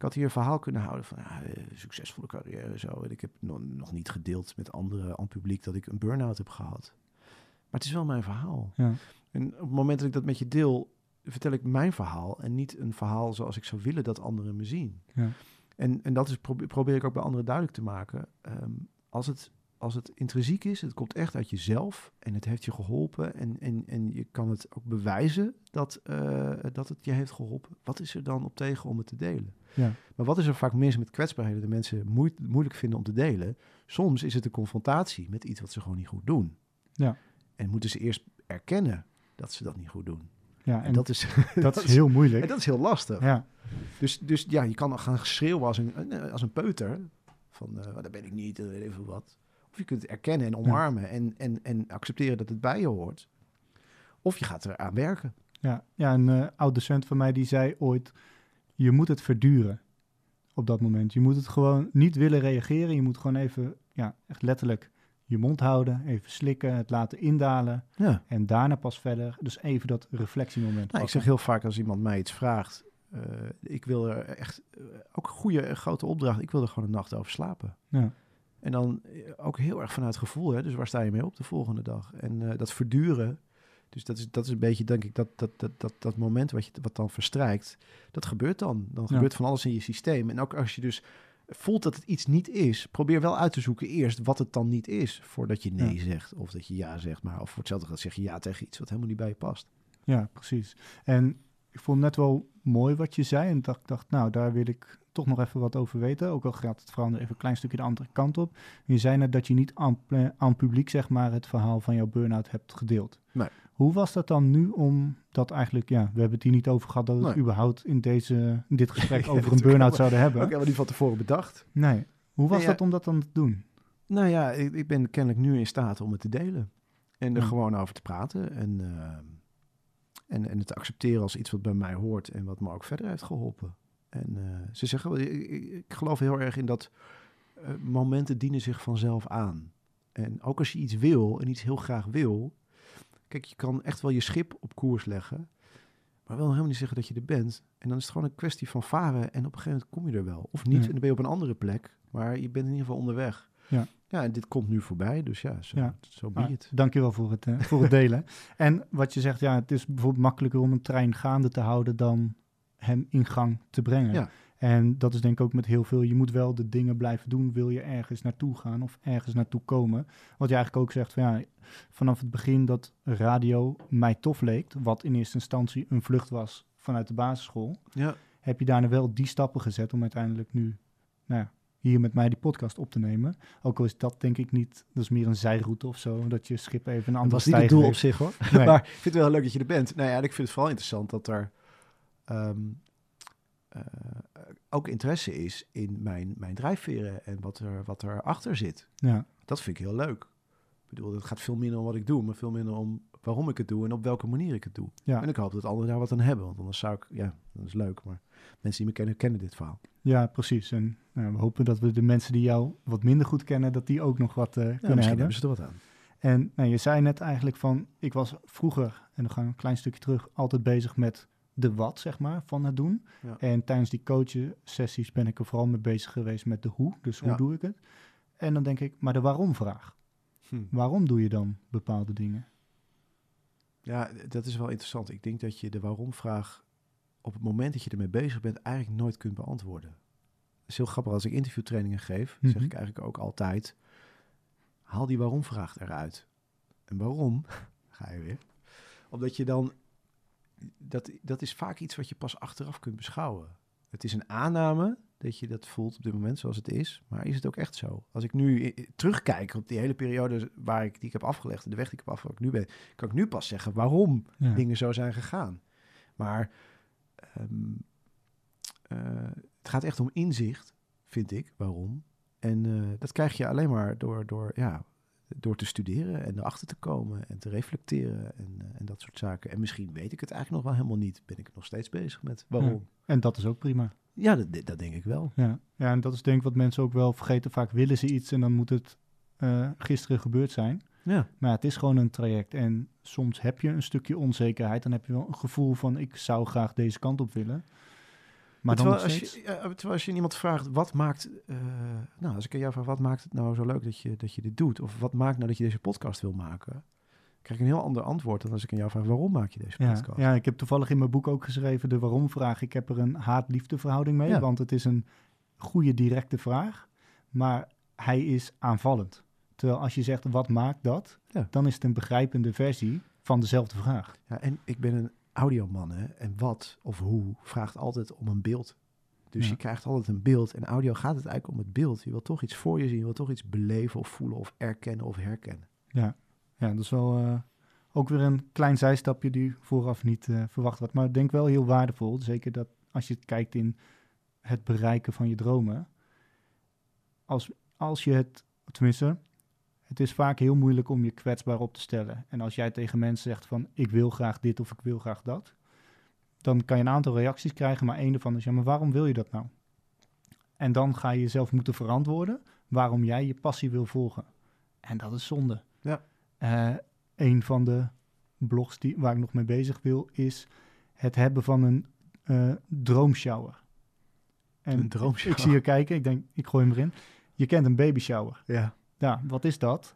ik had hier een verhaal kunnen houden van ja, eh, succesvolle carrière zo. En ik heb nog, nog niet gedeeld met anderen aan publiek dat ik een burn-out heb gehad. Maar het is wel mijn verhaal. Ja. En op het moment dat ik dat met je deel, vertel ik mijn verhaal en niet een verhaal zoals ik zou willen dat anderen me zien. Ja. En, en dat is, probeer, probeer ik ook bij anderen duidelijk te maken. Ehm, als, het, als het intrinsiek is, het komt echt uit jezelf en het heeft je geholpen en, en, en je kan het ook bewijzen dat, eh, dat het je heeft geholpen. Wat is er dan op tegen om het te delen? Ja. Maar wat is er vaak mis met kwetsbaarheden dat mensen moe- moeilijk vinden om te delen? Soms is het een confrontatie met iets wat ze gewoon niet goed doen. Ja. En moeten ze eerst erkennen dat ze dat niet goed doen. Ja, En, en dat is, *laughs* dat is *laughs* heel moeilijk. en dat is heel lastig. Ja, Dus, dus ja, je kan gaan schreeuwen als een, als een peuter. Van, eh "Oh, dat ben ik niet, eh, weet even wat. Of je kunt het erkennen en omarmen en, en, en accepteren dat het bij je hoort. Of je gaat eraan werken. ja, ja een eh, oud docent van mij die zei ooit, je moet het verduren op dat moment. Je moet het gewoon niet willen reageren. Je moet gewoon even, ja, echt letterlijk je mond houden, even slikken, het laten indalen Ja. en daarna pas verder. Dus even dat reflectiemoment. Nou, ik zeg heel vaak als iemand mij iets vraagt. eh, ik wil er echt, eh, ook een goede, grote opdracht. Ik wil er gewoon een nacht over slapen. Ja. En dan eh, ook heel erg vanuit gevoel. Hè? Dus waar sta je mee op de volgende dag? En eh, dat verduren. Dus dat is, dat is een beetje, denk ik, dat, dat, dat, dat, dat moment wat, je, wat dan verstrijkt. Dat gebeurt dan. Dan Ja. gebeurt van alles in je systeem. En ook als je dus voelt dat het iets niet is, probeer wel uit te zoeken eerst wat het dan niet is. Voordat je nee Ja. zegt of dat je ja zegt. Maar of voor hetzelfde gaat zeg je ja tegen iets wat helemaal niet bij je past. Ja, precies. En ik vond net wel mooi wat je zei. En dacht, dacht, nou, daar wil ik toch nog even wat over weten. Ook al gaat het veranderen even een klein stukje de andere kant op. Je zei net dat je niet aan, aan publiek, zeg maar, het verhaal van jouw burn-out hebt gedeeld. Nee. Hoe was dat dan nu om dat eigenlijk, ja, we hebben het hier niet over gehad dat we het überhaupt in, deze, in dit gesprek *laughs* Ja, over een burn-out zouden hebben? Ook helemaal niet van tevoren bedacht. Nee. Hoe was Nee, ja. dat om dat dan te doen? Nou ja, ik, ik ben kennelijk nu in staat om het te delen. En er Ja. gewoon over te praten. En, eh, en, en het te accepteren als iets wat bij mij hoort en wat me ook verder heeft geholpen. En eh, ze zeggen, wel, ik, ik- geloof heel erg in dat eh, momenten dienen zich vanzelf aan. En ook als je iets wil en iets heel graag wil. Kijk, je kan echt wel je schip op koers leggen. Maar wil helemaal niet zeggen dat je er bent. En dan is het gewoon een kwestie van varen. En op een gegeven moment kom je er wel. Of niet. Ja. En dan ben je op een andere plek. Maar je bent in ieder geval onderweg. Ja. Ja, en dit komt nu voorbij. Dus ja, zo, Ja. zo be Ah, it. dankjewel voor het, eh, voor het delen. *laughs* en wat je zegt, ja, het is bijvoorbeeld makkelijker om een trein gaande te houden dan hem in gang te brengen. Ja. En dat is denk ik ook met heel veel. Je moet wel de dingen blijven doen. Wil je ergens naartoe gaan of ergens naartoe komen? Wat je eigenlijk ook zegt van ja, vanaf het begin dat radio mij tof leek, wat in eerste instantie een vlucht was vanuit de basisschool, Ja. heb je daarna wel die stappen gezet om uiteindelijk nu nou ja, hier met mij die podcast op te nemen. Ook al is dat denk ik niet, dat is meer een zijroute of zo, dat je schip even een Dat andere was niet het doel op zich hoor. Nee. *laughs* maar ik vind het wel leuk dat je er bent. Nou ja, en ik vind het vooral interessant dat er ehm, eh, ook interesse is in mijn, mijn drijfveren en wat er, wat er achter zit. Ja, Dat vind ik heel leuk. Ik bedoel, het gaat veel minder om wat ik doe, maar veel minder om waarom ik het doe en op welke manier ik het doe. ja. En ik hoop dat anderen daar wat aan hebben, want anders zou ik, ja, dat is leuk, maar mensen die me kennen, kennen dit verhaal. ja precies. En nou, we hopen dat we de mensen die jou wat minder goed kennen, dat die ook nog wat Ja, kunnen hebben ze er wat aan. En nou, je zei net eigenlijk van, ik was vroeger, en dan gaan we een klein stukje terug, altijd bezig met de wat, zeg maar, van het doen. Ja. En tijdens die coachen sessies ben ik er vooral mee bezig geweest met de hoe. Dus hoe Ja. doe ik het? En dan denk ik, maar de waarom vraag. Hm. Waarom doe je dan bepaalde dingen? Ja, dat is wel interessant. Ik denk dat je de waarom-vraag op het moment dat je ermee bezig bent eigenlijk nooit kunt beantwoorden. Het is heel grappig als ik interviewtrainingen geef, zeg Mhm. ik eigenlijk ook altijd: haal die waarom-vraag eruit. En waarom? *laughs* Ga je weer. Omdat je dan dat, dat is vaak iets wat je pas achteraf kunt beschouwen. Het is een aanname dat je dat voelt op dit moment zoals het is, maar is het ook echt zo? Als ik nu terugkijk op die hele periode waar ik die ik heb afgelegd en de weg die ik heb afgelegd, nu ben, kan ik nu pas zeggen waarom Ja. dingen zo zijn gegaan. Maar ehm, eh, het gaat echt om inzicht, vind ik, waarom. En eh, dat krijg je alleen maar door, door, ja, door te studeren en erachter te komen en te reflecteren en, eh, en dat soort zaken. En misschien weet ik het eigenlijk nog wel helemaal niet. Ben ik nog steeds bezig met waarom. En dat is ook prima. Ja, dat, dat denk ik wel. Ja. ja, en dat is denk ik wat mensen ook wel vergeten. Vaak willen ze iets en dan moet het eh, gisteren gebeurd zijn. Ja, Maar het is gewoon een traject. En soms heb je een stukje onzekerheid. Dan heb je wel een gevoel van ik zou graag deze kant op willen. Maar terwijl, als je, ja, terwijl als je iemand vraagt, wat maakt... eh, nou, als ik aan jou vraag, wat maakt het nou zo leuk dat je, dat je dit doet? Of wat maakt nou dat je deze podcast wil maken? krijg ik een heel ander antwoord dan als ik aan jou vraag, waarom maak je deze Ja, podcast? ja, ik heb toevallig in mijn boek ook geschreven de waarom-vraag. Ik heb er een haat-liefde verhouding mee, Ja. want het is een goede directe vraag, maar hij is aanvallend. Terwijl als je zegt wat maakt dat, Ja. dan is het een begrijpende versie van dezelfde vraag. Ja, en ik ben een audioman, hè. En wat of hoe vraagt altijd om een beeld. Dus Ja. je krijgt altijd een beeld. En audio gaat het eigenlijk om het beeld. Je wil toch iets voor je zien. Je wil toch iets beleven of voelen of erkennen of herkennen. Ja, ja dat is wel eh, Ook weer een klein zijstapje die vooraf niet eh, verwacht werd. Maar ik denk wel heel waardevol. Zeker dat als je kijkt in het bereiken van je dromen. Als, als je het, tenminste, het is vaak heel moeilijk om je kwetsbaar op te stellen. En als jij tegen mensen zegt van ik wil graag dit of ik wil graag dat. Dan kan je een aantal reacties krijgen, maar één daarvan is ja, maar waarom wil je dat nou? En dan ga je jezelf moeten verantwoorden waarom jij je passie wil volgen. En dat is zonde. Ja. Eh, een van de blogs die, waar ik nog mee bezig wil, is het hebben van een uh, droomshower. En Een droomshower. Ik zie je kijken, ik denk, ik gooi hem erin. Je kent een baby shower. Ja. Ja, wat is dat?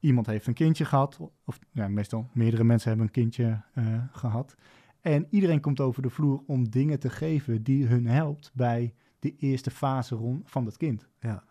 Iemand heeft een kindje gehad, of ja, meestal meerdere mensen hebben een kindje uh, gehad. En iedereen komt over de vloer om dingen te geven die hun helpt bij de eerste fase rond van dat kind. Ja.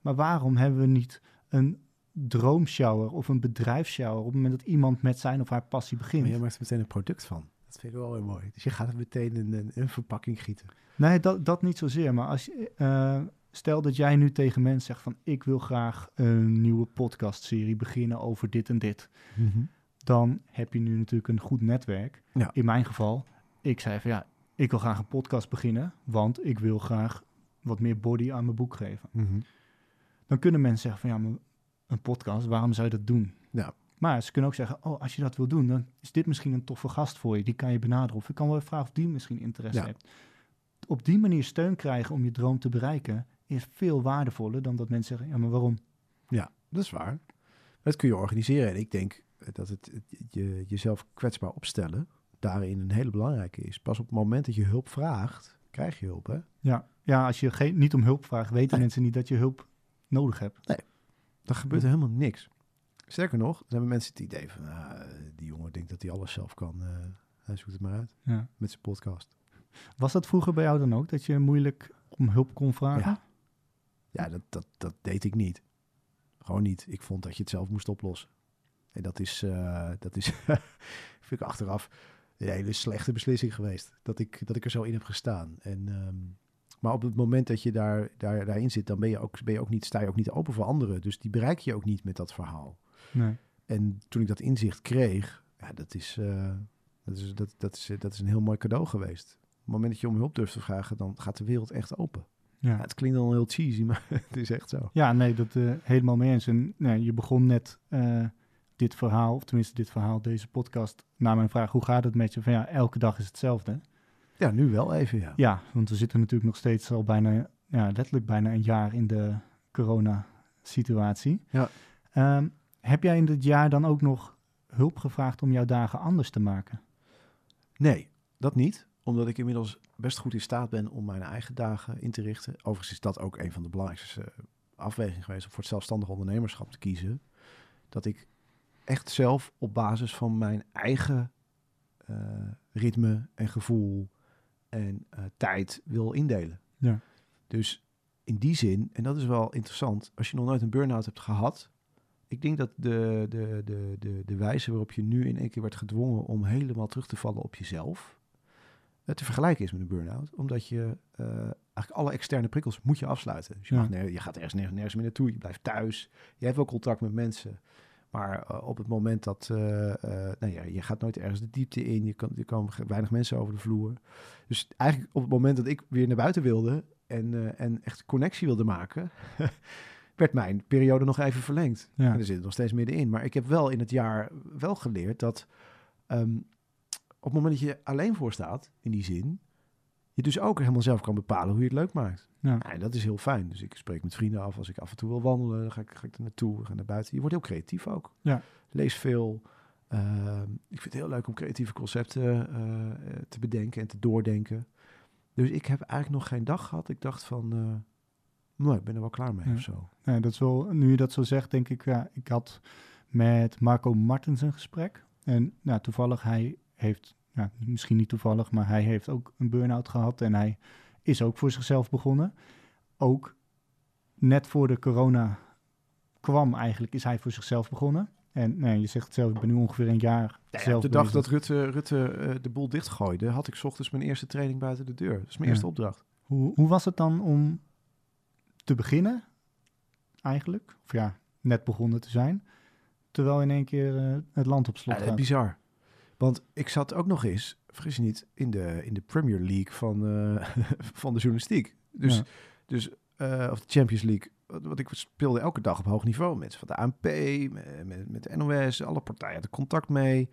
Maar waarom hebben we niet een droomshower of een bedrijfsshower op het moment dat iemand met zijn of haar passie begint? Maar je maakt er meteen een product van. Dat vind ik wel heel mooi. Dus je gaat het meteen in een, verpakking gieten. Nee, dat, dat niet zozeer. Maar als je, uh, stel dat jij nu tegen mensen zegt van ik wil graag een nieuwe podcastserie beginnen over dit en dit. Mm -hmm. Dan heb je nu natuurlijk een goed netwerk. Ja. In mijn geval, ik zei van ja, ik wil graag een podcast beginnen, want ik wil graag wat meer body aan mijn boek geven. Mm -hmm. Dan kunnen mensen zeggen van ja, maar een podcast, waarom zou je dat doen? Ja. Maar ze kunnen ook zeggen, oh, als je dat wil doen, dan is dit misschien een toffe gast voor je. Die kan je benaderen. Of ik kan wel vragen of die misschien interesse Ja. heeft. Op die manier steun krijgen om je droom te bereiken, is veel waardevoller dan dat mensen zeggen, ja, maar waarom? Ja, dat is waar. Dat kun je organiseren. En ik denk dat het, het je, jezelf kwetsbaar opstellen daarin een hele belangrijke is. Pas op het moment dat je hulp vraagt, krijg je hulp, hè? Ja, ja als je geen, niet om hulp vraagt, weten Nee. mensen niet dat je hulp nodig hebt. Dan gebeurt er helemaal niks. Sterker nog, er zijn mensen het idee van, ah, die jongen denkt dat hij alles zelf kan. eh, hij zoekt het maar uit Ja. met zijn podcast. Was dat vroeger bij jou dan ook, dat je moeilijk om hulp kon vragen? Ja. Ja, dat, dat, dat deed ik niet. Gewoon niet. Ik vond dat je het zelf moest oplossen. En dat is, eh, dat is *laughs* vind ik achteraf een hele slechte beslissing geweest. Dat ik, dat ik er zo in heb gestaan. En, ehm, maar op het moment dat je daar, daar, daarin zit, dan ben je, ook, ben je ook niet, sta je ook niet open voor anderen. Dus die bereik je ook niet met dat verhaal. Nee. En toen ik dat inzicht kreeg, ja, dat, is, eh, dat, is, dat, dat, is, dat is een heel mooi cadeau geweest. Op het moment dat je om hulp durft te vragen, dan gaat de wereld echt open. Ja, het klinkt dan heel cheesy, maar *laughs* het is echt zo. Ja, nee, dat eh, helemaal mee eens. En nee, je begon net eh, dit verhaal, of tenminste dit verhaal, deze podcast, na mijn vraag, hoe gaat het met je? Van ja, elke dag is hetzelfde. Ja, nu wel even, ja. Ja, want we zitten natuurlijk nog steeds al bijna, ja, letterlijk bijna een jaar in de corona-situatie. Ja. Ehm, heb jij in dit jaar dan ook nog hulp gevraagd om jouw dagen anders te maken? Nee, dat niet. Omdat ik inmiddels best goed in staat ben om mijn eigen dagen in te richten. Overigens is dat ook een van de belangrijkste eh, afwegingen geweest om voor het zelfstandig ondernemerschap te kiezen. Dat ik echt zelf op basis van mijn eigen eh, ritme en gevoel en eh, tijd wil indelen. Ja. Dus in die zin, en dat is wel interessant, als je nog nooit een burn-out hebt gehad, ik denk dat de, de, de, de, de wijze waarop je nu in één keer werd gedwongen om helemaal terug te vallen op jezelf, te vergelijken is met een burn-out. Omdat je eh, eigenlijk alle externe prikkels moet je afsluiten. Dus je, Ja. mag je gaat ergens nergens, nergens meer naartoe, je blijft thuis, je hebt wel contact met mensen. Maar eh, op het moment dat, eh, eh, nou ja, je gaat nooit ergens de diepte in, je kan, er komen ge- weinig mensen over de vloer. Dus eigenlijk op het moment dat ik weer naar buiten wilde en, eh, en echt connectie wilde maken, *laughs* werd mijn periode nog even verlengd. Ja. En er zit nog steeds middenin. Maar ik heb wel in het jaar wel geleerd dat ehm, het moment dat je alleen voor staat, in die zin, je dus ook helemaal zelf kan bepalen hoe je het leuk maakt. Ja. Ja, en dat is heel fijn. Dus ik spreek met vrienden af. Als ik af en toe wil wandelen, dan ga ik, ga ik er naartoe. Ga naar buiten. Je wordt heel creatief ook. Ja. Lees veel. Ehm, ik vind het heel leuk om creatieve concepten eh, te bedenken en te doordenken. Dus ik heb eigenlijk nog geen dag gehad. Ik dacht van, eh nou, ik ben er wel klaar mee Ja. of zo. Nee, dat is wel, nu je dat zo zegt, denk ik, ja, ik had met Marco Martens een gesprek. En nou, toevallig, hij heeft, ja, misschien niet toevallig, maar hij heeft ook een burn-out gehad. En hij is ook voor zichzelf begonnen. Ook net voor de corona kwam eigenlijk, is hij voor zichzelf begonnen. En nee, je zegt het zelf, ik ben nu ongeveer een jaar Ja, zelf de dag dat Rutte, Rutte eh, de boel dichtgooide, had ik 's ochtends mijn eerste training buiten de deur. Dat is mijn Ja. eerste opdracht. Hoe, hoe was het dan om te beginnen, eigenlijk? Of ja, net begonnen te zijn. terwijl in één keer eh, het land op slot Ja, gaat. bizar. Want ik zat ook nog eens, vergis je niet, in de, in de Premier League van, eh, *laughs* van de journalistiek. Dus, Ja. dus eh, of de Champions League. Wat, wat ik speelde elke dag op hoog niveau. Mensen van de ANP, met, met, met de NOS, alle partijen hadden contact mee.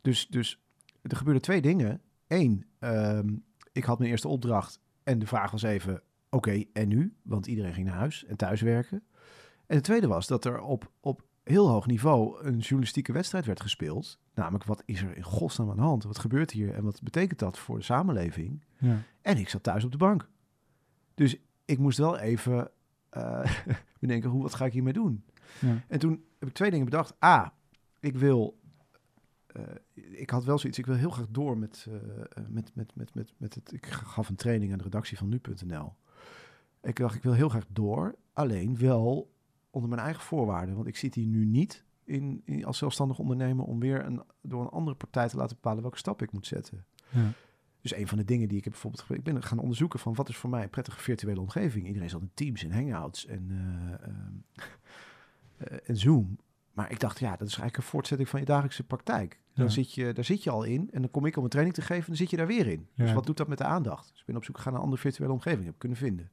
Dus, dus er gebeurden twee dingen. Eén, ehm, ik had mijn eerste opdracht en de vraag was even, oké, en nu? Want iedereen ging naar huis en thuiswerken. En de tweede was dat er op, op heel hoog niveau een journalistieke wedstrijd werd gespeeld. Namelijk, wat is er in godsnaam aan de hand? Wat gebeurt hier en wat betekent dat voor de samenleving? Ja. En ik zat thuis op de bank. Dus ik moest wel even eh, *laughs* bedenken, hoe, wat ga ik hiermee doen? Ja. En toen heb ik twee dingen bedacht. A, ik wil... eh, ik had wel zoiets, ik wil heel graag door met, eh, met, met, met, met, met het... Ik gaf een training aan de redactie van nu.nl. Ik dacht, ik wil heel graag door. Alleen wel onder mijn eigen voorwaarden. Want ik zit hier nu niet in, in, als zelfstandig ondernemer... om weer een, door een andere partij te laten bepalen welke stap ik moet zetten. Ja. Dus een van de dingen die ik heb bijvoorbeeld... Ik ben gaan onderzoeken van wat is voor mij een prettige virtuele omgeving. Iedereen zat in Teams en Hangouts en, eh, en Zoom. Maar ik dacht, ja, dat is eigenlijk een voortzetting van je dagelijkse praktijk. Dan Ja. zit je, daar zit je al in en dan kom ik om een training te geven en dan zit je daar weer in. Dus wat doet dat met de aandacht? Dus ik ben op zoek gegaan naar een andere virtuele omgeving, heb ik kunnen vinden.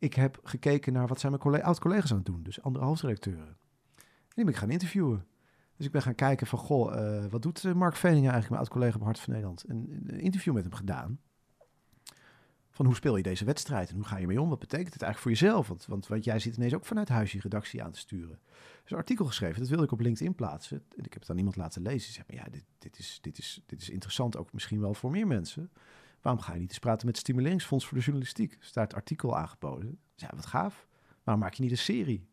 Ik heb gekeken naar wat zijn mijn collega- oud-collega's aan het doen, dus andere hoofdredacteuren. En die ben ik gaan interviewen. Dus ik ben gaan kijken van, goh, eh, wat doet eh, Mark Veningen eigenlijk, mijn oud-collega op Hart van Nederland? Een, een interview met hem gedaan. Van hoe speel je deze wedstrijd en hoe ga je mee om? Wat betekent het eigenlijk voor jezelf? Want, want, want jij zit ineens ook vanuit huis je redactie aan te sturen. Dus een artikel geschreven, dat wilde ik op LinkedIn plaatsen. En ik heb het aan iemand laten lezen. Die zei, maar ja, dit, dit, is, dit, is, dit is interessant, ook misschien wel voor meer mensen. Waarom ga je niet eens praten met het Stimuleringsfonds voor de Journalistiek? Staat artikel aangeboden. Ja, wat gaaf. Waarom maak je niet een serie?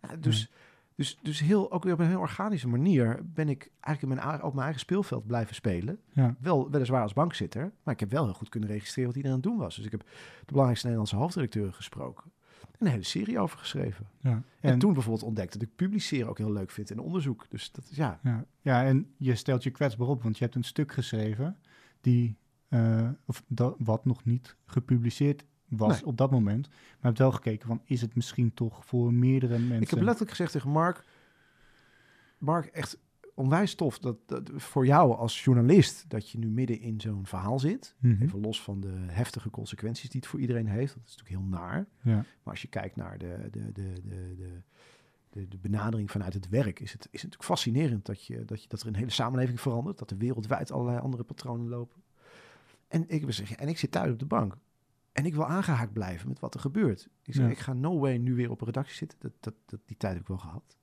Ja, dus, dus, dus heel, ook weer op een heel organische manier ben ik eigenlijk in mijn, op mijn eigen speelveld blijven spelen. Ja. Wel, weliswaar als bankzitter, maar ik heb wel heel goed kunnen registreren wat iedereen aan het doen was. Dus ik heb de belangrijkste Nederlandse hoofdredacteuren gesproken. En een hele serie over geschreven. Ja. En, En, toen bijvoorbeeld ontdekt dat ik publiceren ook heel leuk vind en onderzoek. Dus dat is ja. ja. ja, en je stelt je kwetsbaar op, want je hebt een stuk geschreven die, eh, of dat, wat nog niet gepubliceerd was Nee. op dat moment. Maar je hebt wel gekeken van, is het misschien toch voor meerdere mensen? Ik heb letterlijk gezegd tegen Mark, Mark, echt onwijs tof dat, dat voor jou als journalist dat je nu midden in zo'n verhaal zit. Mhm. Even los van de heftige consequenties die het voor iedereen heeft. Dat is natuurlijk heel naar. Ja. Maar als je kijkt naar de, de, de, de, de, de, de benadering vanuit het werk, is het, is het natuurlijk fascinerend dat, je, dat, je, dat er een hele samenleving verandert. Dat er wereldwijd allerlei andere patronen lopen. En ik, zeggen, en ik zit thuis op de bank. En ik wil aangehaakt blijven met wat er gebeurt. Ik zeg, Ja. ik ga no way nu weer op een redactie zitten. Dat, dat, dat, die tijd heb ik wel gehad.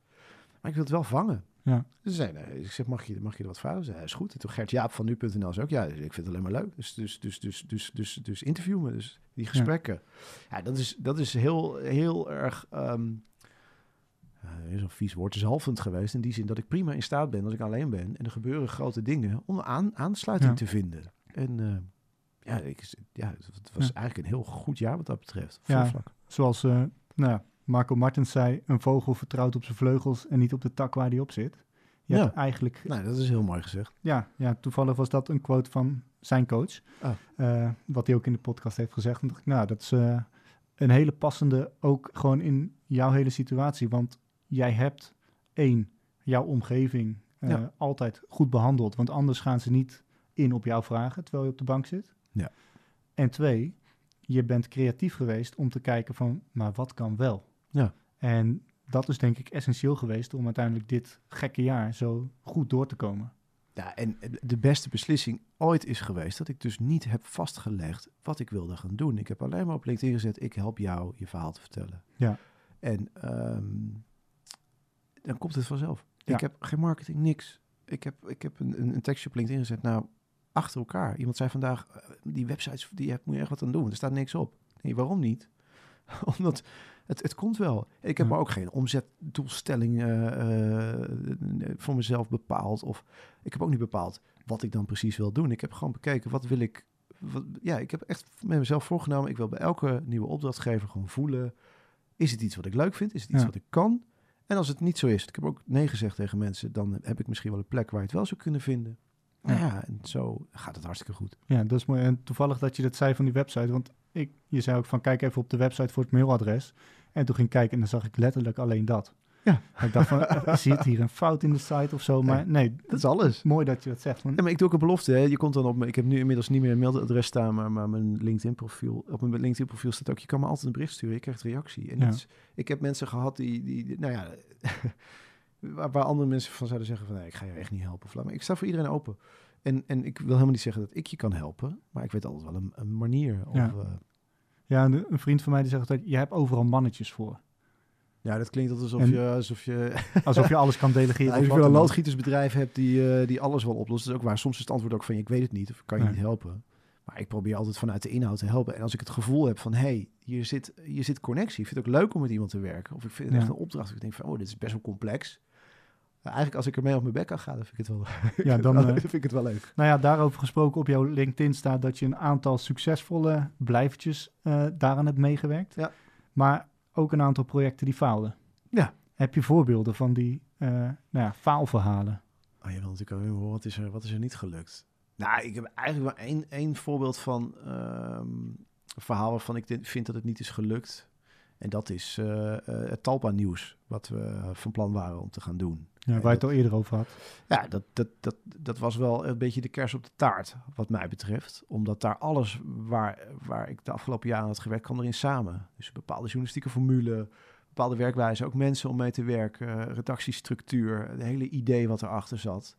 Maar ik wil het wel vangen. Ja. Dus zei, nee, ik zeg, mag je, mag je er wat vragen? Ze is goed. En toen Gert Jaap van nu.nl zei ook, ja, ik vind het alleen maar leuk. Dus, dus, dus, dus, dus, dus, dus interview me. Dus die gesprekken. Ja, dat, is, dat is heel, heel erg... eh, is een vies woord, zalvend geweest. In die zin dat ik prima in staat ben als ik alleen ben. En er gebeuren grote dingen om aan, aansluiting Ja. te vinden. En eh, ja, ik, ja, het was Ja. eigenlijk een heel goed jaar wat dat betreft. Ja. Zoals eh, nou, Marco Martens zei, een vogel vertrouwt op zijn vleugels en niet op de tak waar die op zit. Je Ja. eigenlijk, Nou, dat is heel mooi gezegd. ja, ja, toevallig was dat een quote van zijn coach, Oh. eh, wat hij ook in de podcast heeft gezegd. En dacht ik, nou, dat is eh, een hele passende, ook gewoon in jouw hele situatie, want jij hebt één, jouw omgeving Ja. altijd goed behandeld, want anders gaan ze niet in op jouw vragen terwijl je op de bank zit. Ja. En twee, je bent creatief geweest om te kijken van, maar wat kan wel? Ja. En dat is denk ik essentieel geweest om uiteindelijk dit gekke jaar zo goed door te komen. Ja, en de beste beslissing ooit is geweest dat ik dus niet heb vastgelegd wat ik wilde gaan doen. Ik heb alleen maar op LinkedIn gezet, ik help jou je verhaal te vertellen. Ja. En ehm, dan komt het vanzelf. Ja. Ik heb geen marketing, niks. Ik heb, ik heb een, een, een tekstje op LinkedIn gezet, nou, achter elkaar. Iemand zei vandaag, eh, die websites, die heb, moet je echt wat aan doen. Er staat niks op. Nee, waarom niet? *laughs* Omdat het, het komt wel. Ik heb Ja. maar ook geen omzetdoelstelling eh, voor mezelf bepaald. Of ik heb ook niet bepaald wat ik dan precies wil doen. Ik heb gewoon bekeken, wat wil ik... Wat, ja, ik heb echt met mezelf voorgenomen... ik wil bij elke nieuwe opdrachtgever gewoon voelen... is het iets wat ik leuk vind? Is het iets Ja. wat ik kan? En als het niet zo is, ik heb ook nee gezegd tegen mensen... dan heb ik misschien wel een plek waar je het wel zou kunnen vinden. Nou Ja. en zo gaat het hartstikke goed. Ja, dat is mooi. En toevallig dat je dat zei van die website, want ik, je zei ook van kijk even op de website voor het mailadres. En toen ging ik kijken en dan zag ik letterlijk alleen dat. Ja. Ik dacht van, eh, zit hier een fout in de site of zo? Maar nee, Dat is alles. mooi dat je dat zegt. Want, Ja, maar ik doe ook een belofte. Hè. Je komt dan op me. Ik heb nu inmiddels niet meer een mailadres staan, maar, maar mijn LinkedIn profiel. Op mijn LinkedIn profiel staat ook: je kan me altijd een bericht sturen. Je krijgt reactie. En Ja. het is- ik heb mensen gehad die, die, die- nou ja, *laughs* waar, waar andere mensen van zouden zeggen van, nee, ik ga je echt niet helpen. of Maar ik sta voor iedereen open. En, en ik wil helemaal niet zeggen dat ik je kan helpen, maar ik weet altijd wel een, een manier. Of, Ja. ja. ja, een een vriend van mij die zegt dat je hebt overal mannetjes voor. ja, dat klinkt alsof En- je, alsof je *laughs* Alsof je alles kan delegeren. Of als je een loodgietersbedrijf hebt die, eh, die alles wel oplost, dat is ook waar. Soms is het antwoord ook van, ik weet het niet of ik kan je Nee. niet helpen. Maar ik probeer altijd vanuit de inhoud te helpen. En als ik het gevoel heb van, hé, hey, hier, zit, hier zit connectie. Ik vind het ook leuk om met iemand te werken. Of ik vind het Ja. echt een opdracht. Ik denk van, oh, dit is best wel complex. Maar eigenlijk als ik ermee op mijn bek kan gaan, dan vind ik het wel, Ja, dan, *laughs* dan eh, vind ik het wel leuk. Nou ja, daarover gesproken op jouw LinkedIn staat dat je een aantal succesvolle blijvertjes eh, daaraan hebt meegewerkt. Ja. Maar ook een aantal projecten die faalden. Ja. Heb je voorbeelden van die eh, nou ja, faalverhalen? Oh, je wil natuurlijk ook horen, wat is er, wat is er niet gelukt? Nou, ik heb eigenlijk wel één, één voorbeeld van ehm, een verhaal waarvan ik vind dat het niet is gelukt. En dat is het Talpa-nieuws, wat we van plan waren om te gaan doen. Ja, waar je het al eerder over had. Ja, dat, dat, dat, dat was wel een beetje de kers op de taart, wat mij betreft. Omdat daar alles waar, waar ik de afgelopen jaren had gewerkt, kwam erin samen. Dus een bepaalde journalistieke formule, bepaalde werkwijze, ook mensen om mee te werken, redactiestructuur, het hele idee wat erachter zat.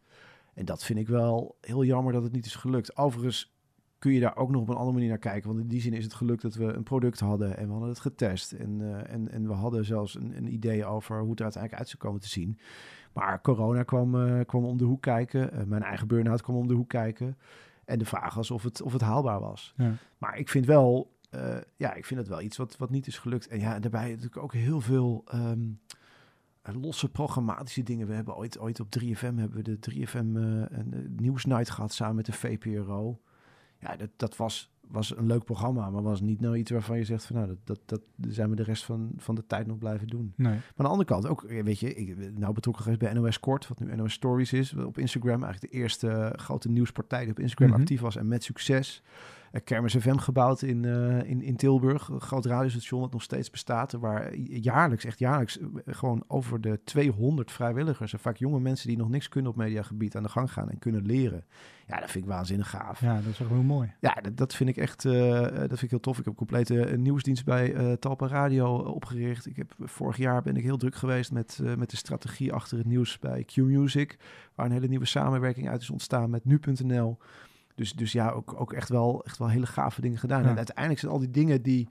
En dat vind ik wel heel jammer dat het niet is gelukt. Overigens kun je daar ook nog op een andere manier naar kijken. Want in die zin is het gelukt dat we een product hadden en we hadden het getest. En, eh, en, en we hadden zelfs een, een idee over hoe het er uiteindelijk uit zou komen te zien. Maar corona kwam, eh, kwam om de hoek kijken. Eh, mijn eigen burn-out kwam om de hoek kijken. En de vraag was of het, of het haalbaar was. Ja. Maar ik vind wel, eh, ja, ik vind het wel iets wat, wat niet is gelukt. En ja, daarbij natuurlijk ook heel veel ehm, eh, losse programmatische dingen. We hebben ooit, ooit op 3FM hebben we de 3FM eh, een, nieuwsnight gehad samen met de VPRO. Ja, dat, dat was, was een leuk programma, maar was niet nou iets waarvan je zegt van nou, dat, dat, dat zijn we de rest van, van de tijd nog blijven doen. Nee. Maar aan de andere kant ook, weet je, ik ben nou betrokken geweest bij NOS Kort, wat nu NOS Stories is, op Instagram. Eigenlijk de eerste grote nieuwspartij die op Instagram Mhm. actief was en met succes. Uh, Kermis FM gebouwd in, eh, in, in Tilburg, een groot radiostation dat nog steeds bestaat, waar jaarlijks, echt jaarlijks, eh, gewoon over de 200 vrijwilligers en vaak jonge mensen die nog niks kunnen op mediagebied aan de gang gaan en kunnen leren. Ja, dat vind ik waanzinnig gaaf. Ja, dat is echt heel mooi. Ja, dat, dat vind ik echt eh, eh, dat vind ik heel tof. Ik heb een complete eh, nieuwsdienst bij eh, Talpa Radio eh, opgericht. Ik heb, vorig jaar ben ik heel druk geweest met, eh, met de strategie achter het nieuws bij Q-Music. Waar een hele nieuwe samenwerking uit is ontstaan met nu.nl. Dus, dus ja, ook, ook echt, wel, echt wel hele gave dingen gedaan. Ja. En uiteindelijk zijn al die dingen die,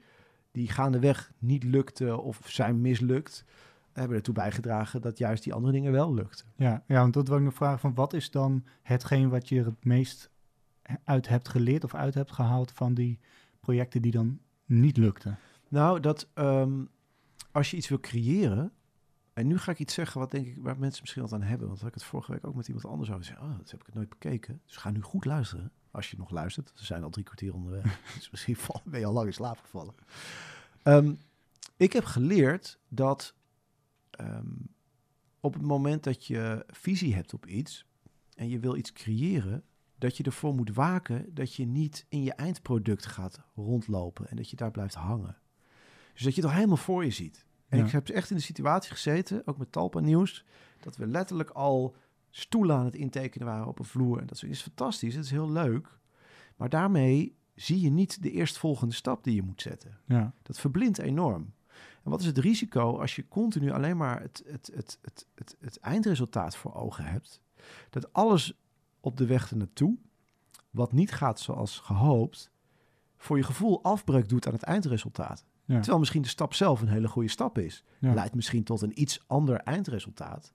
die gaandeweg niet lukten of zijn mislukt... hebben ertoe bijgedragen dat juist die andere dingen wel lukten. Ja, ja, want dat wil ik nog vragen van wat is dan hetgeen wat je het meest uit hebt geleerd of uit hebt gehaald van die projecten die dan niet lukten? Nou, dat ehm, als je iets wil creëren. En nu ga ik iets zeggen wat denk ik waar mensen misschien wat aan hebben. Want had ik het vorige week ook met iemand anders over. Oh, dat heb ik het nooit bekeken. Dus ga nu goed luisteren. Als je nog luistert. Ze zijn al drie kwartier onderweg. *laughs* dus misschien ben je al lang in slaap gevallen. Ehm, ik heb geleerd dat ehm, op het moment dat je visie hebt op iets. En je wil iets creëren dat je ervoor moet waken dat je niet in je eindproduct gaat rondlopen en dat je daar blijft hangen. Dus dat je het al helemaal voor je ziet. En Ja. ik heb echt in de situatie gezeten, ook met Talpa Nieuws, dat we letterlijk al stoelen aan het intekenen waren op een vloer. En dat is fantastisch, het is heel leuk. Maar daarmee zie je niet de eerstvolgende stap die je moet zetten. Ja, Dat verblindt enorm. En wat is het risico als je continu alleen maar het, het, het, het, het, het eindresultaat voor ogen hebt? Dat alles op de weg ernaartoe, wat niet gaat zoals gehoopt, voor je gevoel afbreuk doet aan het eindresultaat. Ja, Terwijl misschien de stap zelf een hele goede stap is. ja. Leidt misschien tot een iets ander eindresultaat.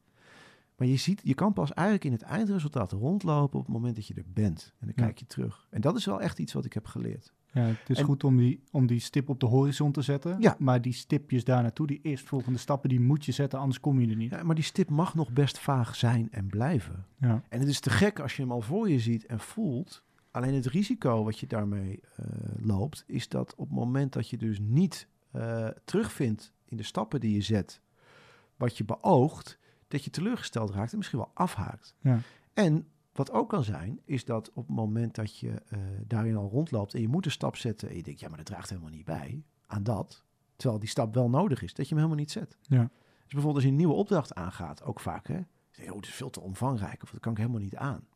Maar je, ziet, je kan pas eigenlijk in het eindresultaat rondlopen op het moment dat je er bent. En dan Ja. kijk je terug. En dat is wel echt iets wat ik heb geleerd. Ja, het is En- goed om die, om die stip op de horizon te zetten. Ja. Maar die stipjes daar naartoe, die eerstvolgende stappen, die moet je zetten, anders kom je er niet. Ja, maar die stip mag nog best vaag zijn en blijven. Ja, En het is te gek als je hem al voor je ziet en voelt. Alleen het risico wat je daarmee eh, loopt, is dat op het moment dat je dus niet eh, terugvindt in de stappen die je zet, wat je beoogt, dat je teleurgesteld raakt en misschien wel afhaakt. ja, En wat ook kan zijn, is dat op het moment dat je eh, daarin al rondloopt en je moet een stap zetten en je denkt, ja, maar dat draagt helemaal niet bij aan dat, terwijl die stap wel nodig is, dat je hem helemaal niet zet. ja. Dus bijvoorbeeld als je een nieuwe opdracht aangaat, ook vaak, hè. Oh, het is veel te omvangrijk, of dat kan ik helemaal niet aan.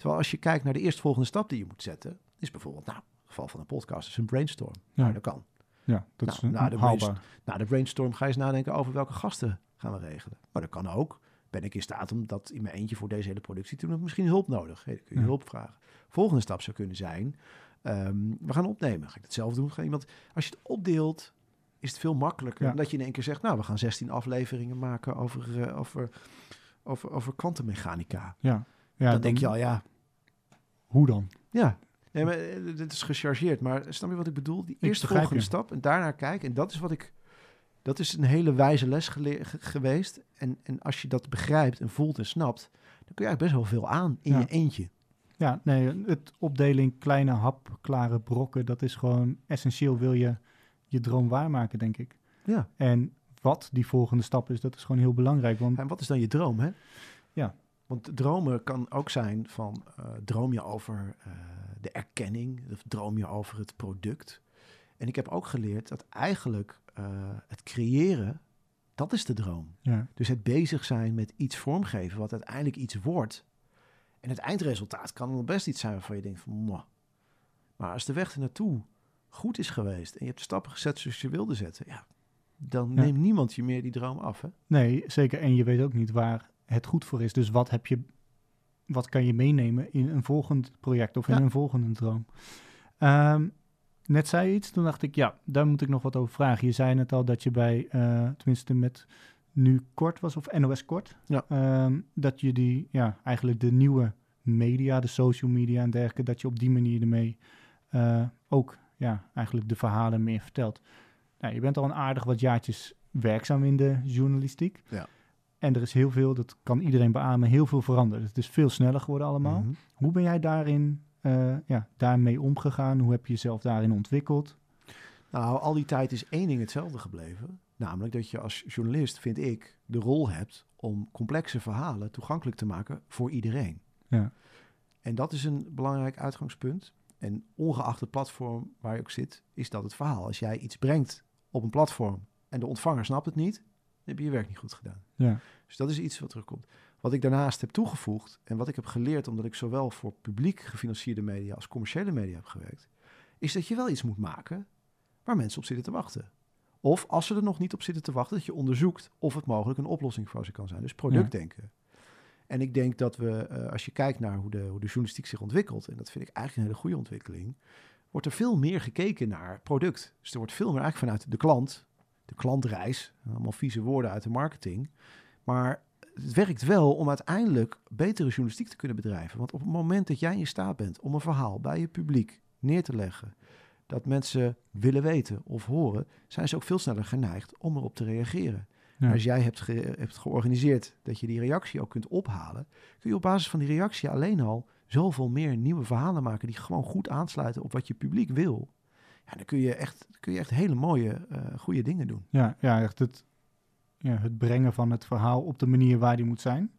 Terwijl als je kijkt naar de eerstvolgende stap die je moet zetten, is bijvoorbeeld, nou, in het geval van een podcast, is een brainstorm. Ja. Nou, dat kan. Ja, dat Nou, is een nou, de haalbaar. Nou, de brainstorm ga je eens nadenken over welke gasten gaan we regelen. Maar dat kan ook. Ben ik in staat om dat in mijn eentje voor deze hele productie te doen? Misschien hulp nodig? Hey, dan kun je Ja. hulp vragen. Volgende stap zou kunnen zijn, ehm, we gaan opnemen. Ga ik het zelf doen? Ga iemand, als je het opdeelt, is het veel makkelijker. Ja. Dan dat je in één keer zegt, nou, we gaan 16 afleveringen maken over, eh, over, over, over kwantummechanica. Ja. Ja, dan denk je al, ja, Hoe dan? ja. Nee, maar eh, dit is gechargeerd. Maar snap je wat ik bedoel? Die eerste volgende stap en daarnaar kijken. En dat is wat ik... Dat is een hele wijze les ge- geweest. En, en als je dat begrijpt en voelt en snapt... dan kun je eigenlijk best wel veel aan in Ja. je eentje. Ja, nee, het opdelen in kleine hapklare brokken, dat is gewoon essentieel. Wil je je droom waarmaken, denk ik. Ja. En wat die volgende stap is, dat is gewoon heel belangrijk. Want En wat is dan je droom, hè? Want dromen kan ook zijn van... eh, droom je over eh, de erkenning? Of droom je over het product? En ik heb ook geleerd dat eigenlijk eh, het creëren... dat is de droom. ja, Dus het bezig zijn met iets vormgeven wat uiteindelijk iets wordt. En het eindresultaat kan dan best iets zijn waarvan je denkt van... "Mwah." Maar als de weg er naartoe goed is geweest... en je hebt de stappen gezet zoals je wilde zetten... Ja, dan Ja. neemt niemand je meer die droom af. Hè? nee, zeker. En je weet ook niet waar het goed voor is. Dus wat heb je, wat kan je meenemen in een volgend project of in Ja. een volgende droom? Ehm, net zei je iets, toen dacht ik, ja, daar moet ik nog wat over vragen. Je zei net al dat je bij, eh, tenminste met nu kort was, of NOS kort, Ja. ehm, dat je die, ja, eigenlijk de nieuwe media, de social media en dergelijke, dat je op die manier ermee eh, ook, ja, eigenlijk de verhalen meer vertelt. Nou, je bent al een aardig wat jaartjes werkzaam in de journalistiek. Ja. En er is heel veel, dat kan iedereen beamen, heel veel veranderd. Het is veel sneller geworden allemaal. Mhm. Hoe ben jij daarin, eh, ja, daarmee omgegaan? Hoe heb je jezelf daarin ontwikkeld? Nou, al die tijd is één ding hetzelfde gebleven. Namelijk dat je als journalist, vind ik, de rol hebt... om complexe verhalen toegankelijk te maken voor iedereen. Ja. En dat is een belangrijk uitgangspunt. En ongeacht het platform waar je ook zit, is dat het verhaal. Als jij iets brengt op een platform en de ontvanger snapt het niet, heb je je werk niet goed gedaan. Ja. Dus dat is iets wat terugkomt. Wat ik daarnaast heb toegevoegd en wat ik heb geleerd, omdat ik zowel voor publiek gefinancierde media als commerciële media heb gewerkt, is dat je wel iets moet maken waar mensen op zitten te wachten. Of als ze er nog niet op zitten te wachten, dat je onderzoekt of het mogelijk een oplossing voor ze kan zijn. Dus productdenken. En ik denk dat we, eh, als je kijkt naar hoe de, hoe de journalistiek zich ontwikkelt, en dat vind ik eigenlijk een hele goede ontwikkeling, wordt er veel meer gekeken naar product. Dus er wordt veel meer eigenlijk vanuit de klant, de klantreis, allemaal vieze woorden uit de marketing. Maar het werkt wel om uiteindelijk betere journalistiek te kunnen bedrijven. Want op het moment dat jij in staat bent om een verhaal bij je publiek neer te leggen, dat mensen willen weten of horen, zijn ze ook veel sneller geneigd om erop te reageren. Ja. Als jij hebt, ge- hebt georganiseerd dat je die reactie ook kunt ophalen, kun je op basis van die reactie alleen al zoveel meer nieuwe verhalen maken die gewoon goed aansluiten op wat je publiek wil. Ja, dan kun je echt, kun je echt hele mooie, eh goede dingen doen. Ja, ja echt het, ja, het brengen van het verhaal op de manier waar die moet zijn.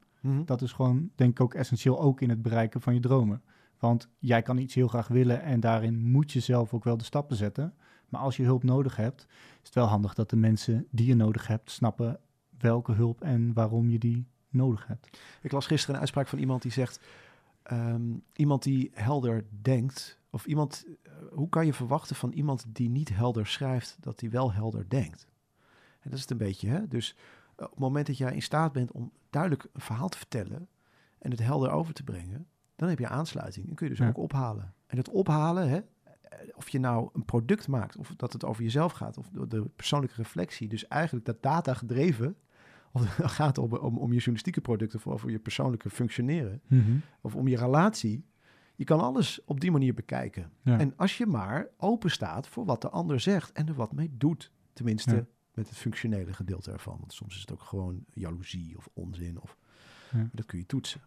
Dat is gewoon, denk ik, ook essentieel ook in het bereiken van je dromen. Want jij kan iets heel graag willen en daarin moet je zelf ook wel de stappen zetten. Maar als je hulp nodig hebt, is het wel handig dat de mensen die je nodig hebt snappen welke hulp en waarom je die nodig hebt. Ik las gisteren een uitspraak van iemand die zegt: ehm, iemand die helder denkt, of iemand, eh, hoe kan je verwachten van iemand die niet helder schrijft, dat hij wel helder denkt? En dat is het een beetje, hè? Dus eh, op het moment dat jij in staat bent om duidelijk een verhaal te vertellen en het helder over te brengen, dan heb je aansluiting en kun je dus Ja. ook ophalen. En het ophalen, hè, eh, of je nou een product maakt, of dat het over jezelf gaat, of de- persoonlijke reflectie, dus eigenlijk dat data gedreven, *laughs* of het gaat om, om, om je journalistieke product of over je persoonlijke functioneren, of om je relatie. Je kan alles op die manier bekijken. Ja. En als je maar open staat voor wat de ander zegt en er wat mee doet. Tenminste, Ja. met het functionele gedeelte ervan. Want soms is het ook gewoon jaloezie of onzin. Of, Ja. Dat kun je toetsen.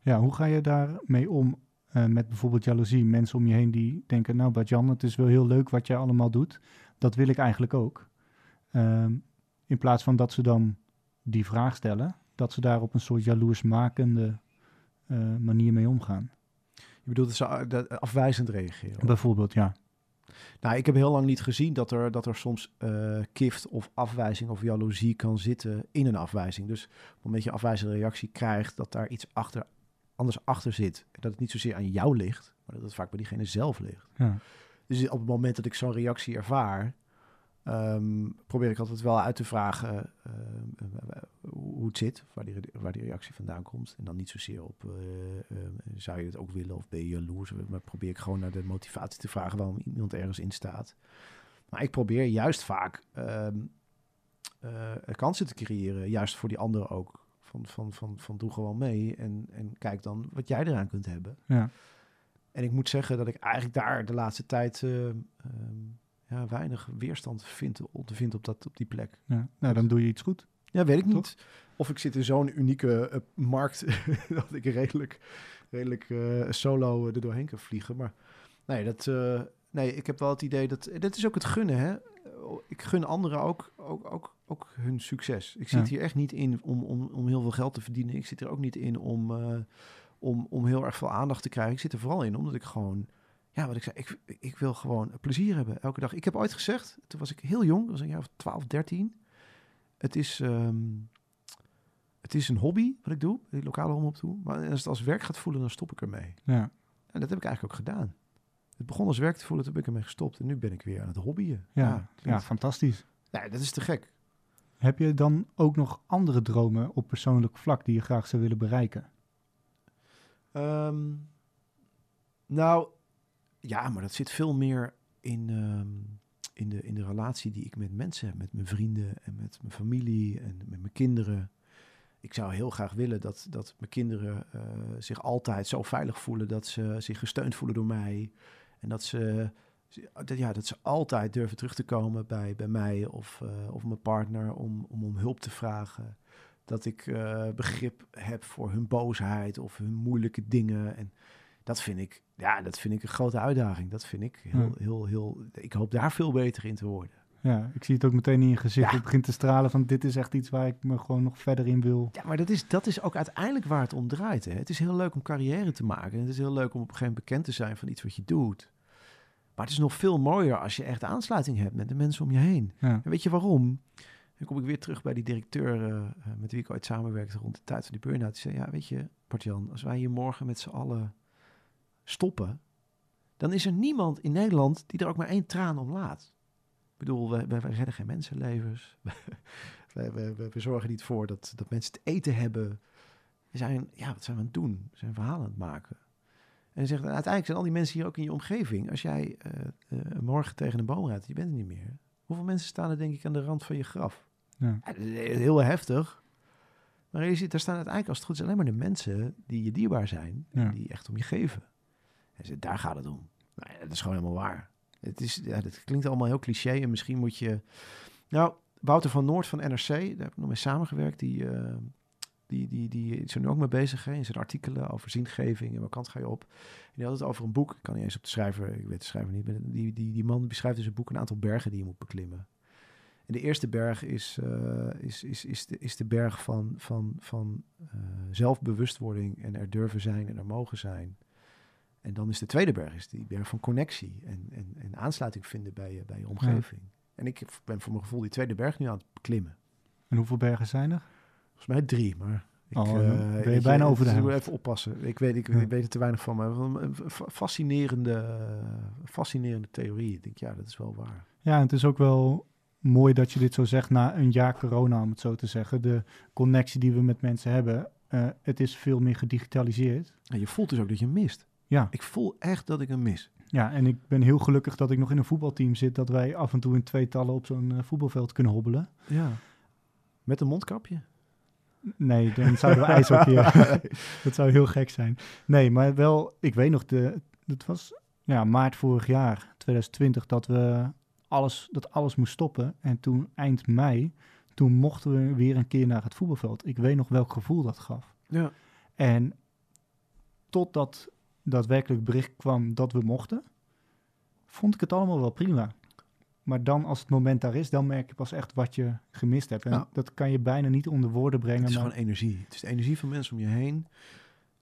Ja, hoe ga je daarmee om eh, met bijvoorbeeld jaloezie? Mensen om je heen die denken, nou Bart-Jan, het is wel heel leuk wat jij allemaal doet. Dat wil ik eigenlijk ook. Ehm, in plaats van dat ze dan die vraag stellen, dat ze daar op een soort jaloersmakende eh, manier mee omgaan. Bedoelt dat ze a- dat afwijzend reageren. Bijvoorbeeld, ja. Nou, ik heb heel lang niet gezien dat er, dat er soms uh, kift of afwijzing of jaloezie kan zitten in een afwijzing. Dus op het moment dat je een afwijzende reactie krijgt, dat daar iets achter, anders achter zit. Dat het niet zozeer aan jou ligt, maar dat het vaak bij diegene zelf ligt. Ja. Dus op het moment dat ik zo'n reactie ervaar, Ehm, probeer ik altijd wel uit te vragen ehm, hoe het zit, waar die, waar die reactie vandaan komt. En dan niet zozeer op, uh, zou je het ook willen of ben je jaloers? Maar probeer ik gewoon naar de motivatie te vragen waarom iemand ergens in staat. Maar ik probeer juist vaak um, kansen te creëren, juist voor die anderen ook. Van, van, van, van doe gewoon mee en, en kijk dan wat jij eraan kunt hebben. Ja. En ik moet zeggen dat ik eigenlijk daar de laatste tijd ja, weinig weerstand vind, te vinden op, dat, op die plek. Ja. Nou, dan doe je iets goed. Ja, weet ik niet. Of ik zit in zo'n unieke uh, markt *laughs* dat ik redelijk, redelijk uh, solo er doorheen kan vliegen. Maar nee, dat, uh, nee, ik heb wel het idee dat... Dat is ook het gunnen, hè. Ik gun anderen ook, ook, ook, ook hun succes. Ik zit hier echt niet in om, om, om heel veel geld te verdienen. Ik zit er ook niet in om, om, om heel erg veel aandacht te krijgen. Ik zit er vooral in omdat ik gewoon ja, wat ik zei, ik, ik wil gewoon plezier hebben elke dag. Ik heb ooit gezegd, toen was ik heel jong, was een jaar of 12, 13. Het is, um, het is een hobby wat ik doe, die lokale op doe. Maar als het als werk gaat voelen, dan stop ik ermee. Ja. En dat heb ik eigenlijk ook gedaan. Het begon als werk te voelen, toen ben ik ermee gestopt. En nu ben ik weer aan het hobbyen. Ja, ja, fantastisch. Nee, dat is te gek. Heb je dan ook nog andere dromen op persoonlijk vlak die je graag zou willen bereiken? Um, nou, ja, maar dat zit veel meer in, ehm, in, de, in de relatie die ik met mensen heb. Met mijn vrienden en met mijn familie en met mijn kinderen. Ik zou heel graag willen dat, dat mijn kinderen uh, zich altijd zo veilig voelen. Dat ze zich gesteund voelen door mij. En dat ze, ja, dat ze altijd durven terug te komen bij, bij mij of, uh, of mijn partner om, om om hulp te vragen. Dat ik uh, begrip heb voor hun boosheid of hun moeilijke dingen. En dat vind ik, ja, dat vind ik een grote uitdaging. Dat vind ik heel, heel, heel, ik hoop daar veel beter in te worden. Ja, ik zie het ook meteen in je gezicht. Ja. Het begint te stralen van dit is echt iets waar ik me gewoon nog verder in wil. Ja, maar dat is, dat is ook uiteindelijk waar het om draait. Hè. Het is heel leuk om carrière te maken. En het is heel leuk om op een gegeven moment bekend te zijn van iets wat je doet. Maar het is nog veel mooier als je echt aansluiting hebt met de mensen om je heen. En weet je waarom? Dan kom ik weer terug bij die directeur uh, met wie ik ooit samenwerkte rond de tijd van die burn-out. Die zei, ja, weet je, Bartjan, als wij hier morgen met z'n allen stoppen, dan is er niemand in Nederland die er ook maar één traan om laat. Ik bedoel, we, we, redden geen mensenlevens. *laughs* we, we, we, zorgen niet voor dat, dat mensen het eten hebben. We zijn, ja, wat zijn we aan het doen? We zijn verhalen aan het maken. En zegt, uiteindelijk zijn al die mensen hier ook in je omgeving. Als jij uh, uh, morgen tegen een boom rijdt, je bent er niet meer. Hoeveel mensen staan er denk ik aan de rand van je graf? Ja. Heel heftig. Maar je ziet, daar staan uiteindelijk als het goed is alleen maar de mensen die je dierbaar zijn. En die echt om je geven. Daar gaat het om. Nou, dat is gewoon helemaal waar. Het is, ja, dat klinkt allemaal heel cliché en misschien moet je... Nou, Wouter van Noord van NRC, daar heb ik nog mee samengewerkt, die, uh, die, die, die is er nu ook mee bezig hè, in zijn artikelen over zingeving en welke kant ga je op. En die had het over een boek, ik kan niet eens op de schrijver, ik weet de schrijver niet, maar die, die, die man beschrijft in zijn boek een aantal bergen die je moet beklimmen. En de eerste berg is, uh, is, is, is, de, is de berg van, van, van uh, zelfbewustwording en er durven zijn en er mogen zijn. En dan is de tweede berg is die berg van connectie en, en, en aansluiting vinden bij je, bij je omgeving. En ik ben voor mijn gevoel die tweede berg nu aan het beklimmen. En hoeveel bergen zijn er? Volgens mij drie, maar ik, oh, uh, ben je bijna over de helft. Even oppassen. Ik weet, ik, ja. weet er te weinig van, maar een fascinerende, fascinerende theorie. Ik denk, ja, dat is wel waar. Ja, en het is ook wel mooi dat je dit zo zegt na een jaar corona, om het zo te zeggen. De connectie die we met mensen hebben, uh, het is veel meer gedigitaliseerd. En je voelt dus ook dat je mist. Ja. Ik voel echt dat ik hem mis. Ja, en ik ben heel gelukkig dat ik nog in een voetbalteam zit, dat wij af en toe in tweetallen op zo'n uh, voetbalveld kunnen hobbelen. Ja. Met een mondkapje? Nee, dan zouden we ijs ook hier. *laughs* *laughs* dat zou heel gek zijn. Nee, maar wel, ik weet nog, de, het was ja, maart vorig jaar, 2020, dat we alles, dat alles moest stoppen. En toen eind mei, toen mochten we weer een keer naar het voetbalveld. Ik weet nog welk gevoel dat gaf. Ja. En totdat daadwerkelijk bericht kwam dat we mochten, vond ik het allemaal wel prima. Maar dan als het moment daar is, dan merk je pas echt wat je gemist hebt. En nou, dat kan je bijna niet onder woorden brengen. Het is gewoon energie. Het is de energie van mensen om je heen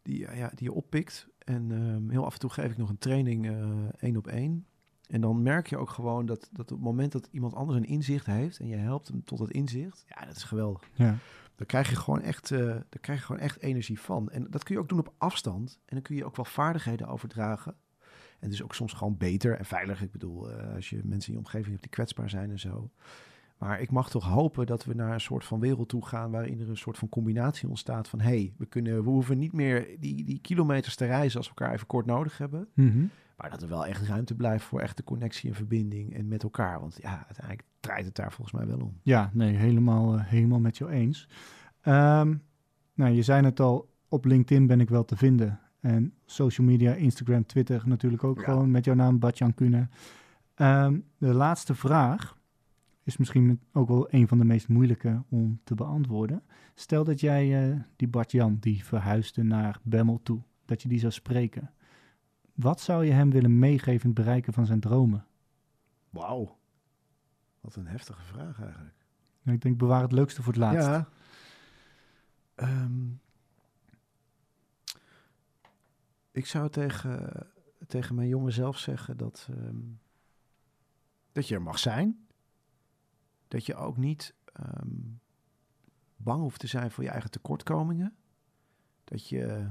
die, ja, die je oppikt. En um, heel af en toe geef ik nog een training uh, één op één. En dan merk je ook gewoon dat, dat op het moment dat iemand anders een inzicht heeft en je helpt hem tot het inzicht, ja, dat is geweldig. Ja. Daar krijg je gewoon echt, uh, daar krijg je gewoon echt energie van. En dat kun je ook doen op afstand. En dan kun je ook wel vaardigheden overdragen. En is ook soms gewoon beter en veiliger. Ik bedoel, uh, als je mensen in je omgeving hebt die kwetsbaar zijn en zo. Maar ik mag toch hopen dat we naar een soort van wereld toe gaan waarin er een soort van combinatie ontstaat van hé, hey, we, kunnen, we hoeven niet meer die, die kilometers te reizen als we elkaar even kort nodig hebben. Mm. Maar dat er wel echt ruimte blijft voor echte connectie en verbinding en met elkaar. Want ja, uiteindelijk draait het daar volgens mij wel om. Ja, nee, helemaal, uh, helemaal met jou eens. Um, nou, je zei het al, op LinkedIn ben ik wel te vinden. En social media, Instagram, Twitter natuurlijk ook ja. gewoon met jouw naam, Batjan Kuhne. Um, de laatste vraag is misschien ook wel een van de meest moeilijke om te beantwoorden. Stel dat jij uh, die Bartjan, die verhuisde naar Bemmel toe, dat je die zou spreken. Wat zou je hem willen meegeven in het bereiken van zijn dromen? Wauw. Wat een heftige vraag eigenlijk. Ik denk, bewaar het leukste voor het laatst. Ja. Um, ik zou tegen, tegen mijn jongen zelf zeggen dat, um, dat je er mag zijn. Dat je ook niet um, bang hoeft te zijn voor je eigen tekortkomingen. Dat je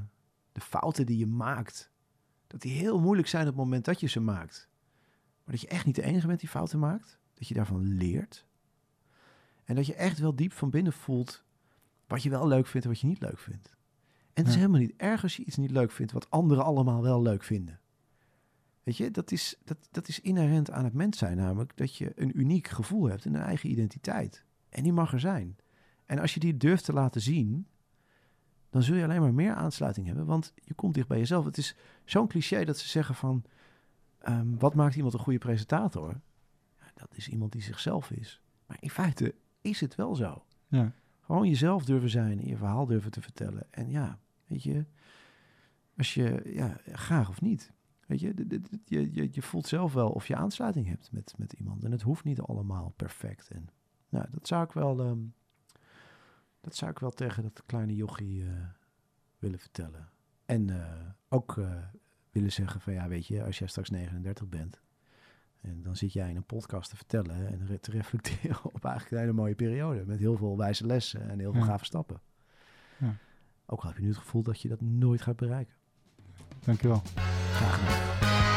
de fouten die je maakt, dat die heel moeilijk zijn op het moment dat je ze maakt. Maar dat je echt niet de enige bent die fouten maakt. Dat je daarvan leert. En dat je echt wel diep van binnen voelt wat je wel leuk vindt en wat je niet leuk vindt. En het is Ja. helemaal niet erg als je iets niet leuk vindt wat anderen allemaal wel leuk vinden. Weet je, dat is, dat, dat is inherent aan het mens zijn, namelijk dat je een uniek gevoel hebt en een eigen identiteit. En die mag er zijn. En als je die durft te laten zien, dan zul je alleen maar meer aansluiting hebben, want je komt dicht bij jezelf. Het is zo'n cliché dat ze zeggen van, ehm, wat maakt iemand een goede presentator? Ja, dat is iemand die zichzelf is. Maar in feite is het wel zo. Ja. Gewoon jezelf durven zijn en je verhaal durven te vertellen. En ja, weet je, als je, ja, graag of niet. Weet je, je, je, je voelt zelf wel of je aansluiting hebt met, met iemand. En het hoeft niet allemaal perfect. En nou, dat zou ik wel, ehm, dat zou ik wel tegen dat kleine jochie eh, willen vertellen. En eh, ook eh, willen zeggen van, ja, weet je, als jij straks 39 bent... En dan zit jij in een podcast te vertellen en te reflecteren *laughs* op eigenlijk een hele mooie periode. Met heel veel wijze lessen en heel veel Ja. gave stappen. Ja. Ook al heb je nu het gevoel dat je dat nooit gaat bereiken. Dankjewel. Graag gedaan.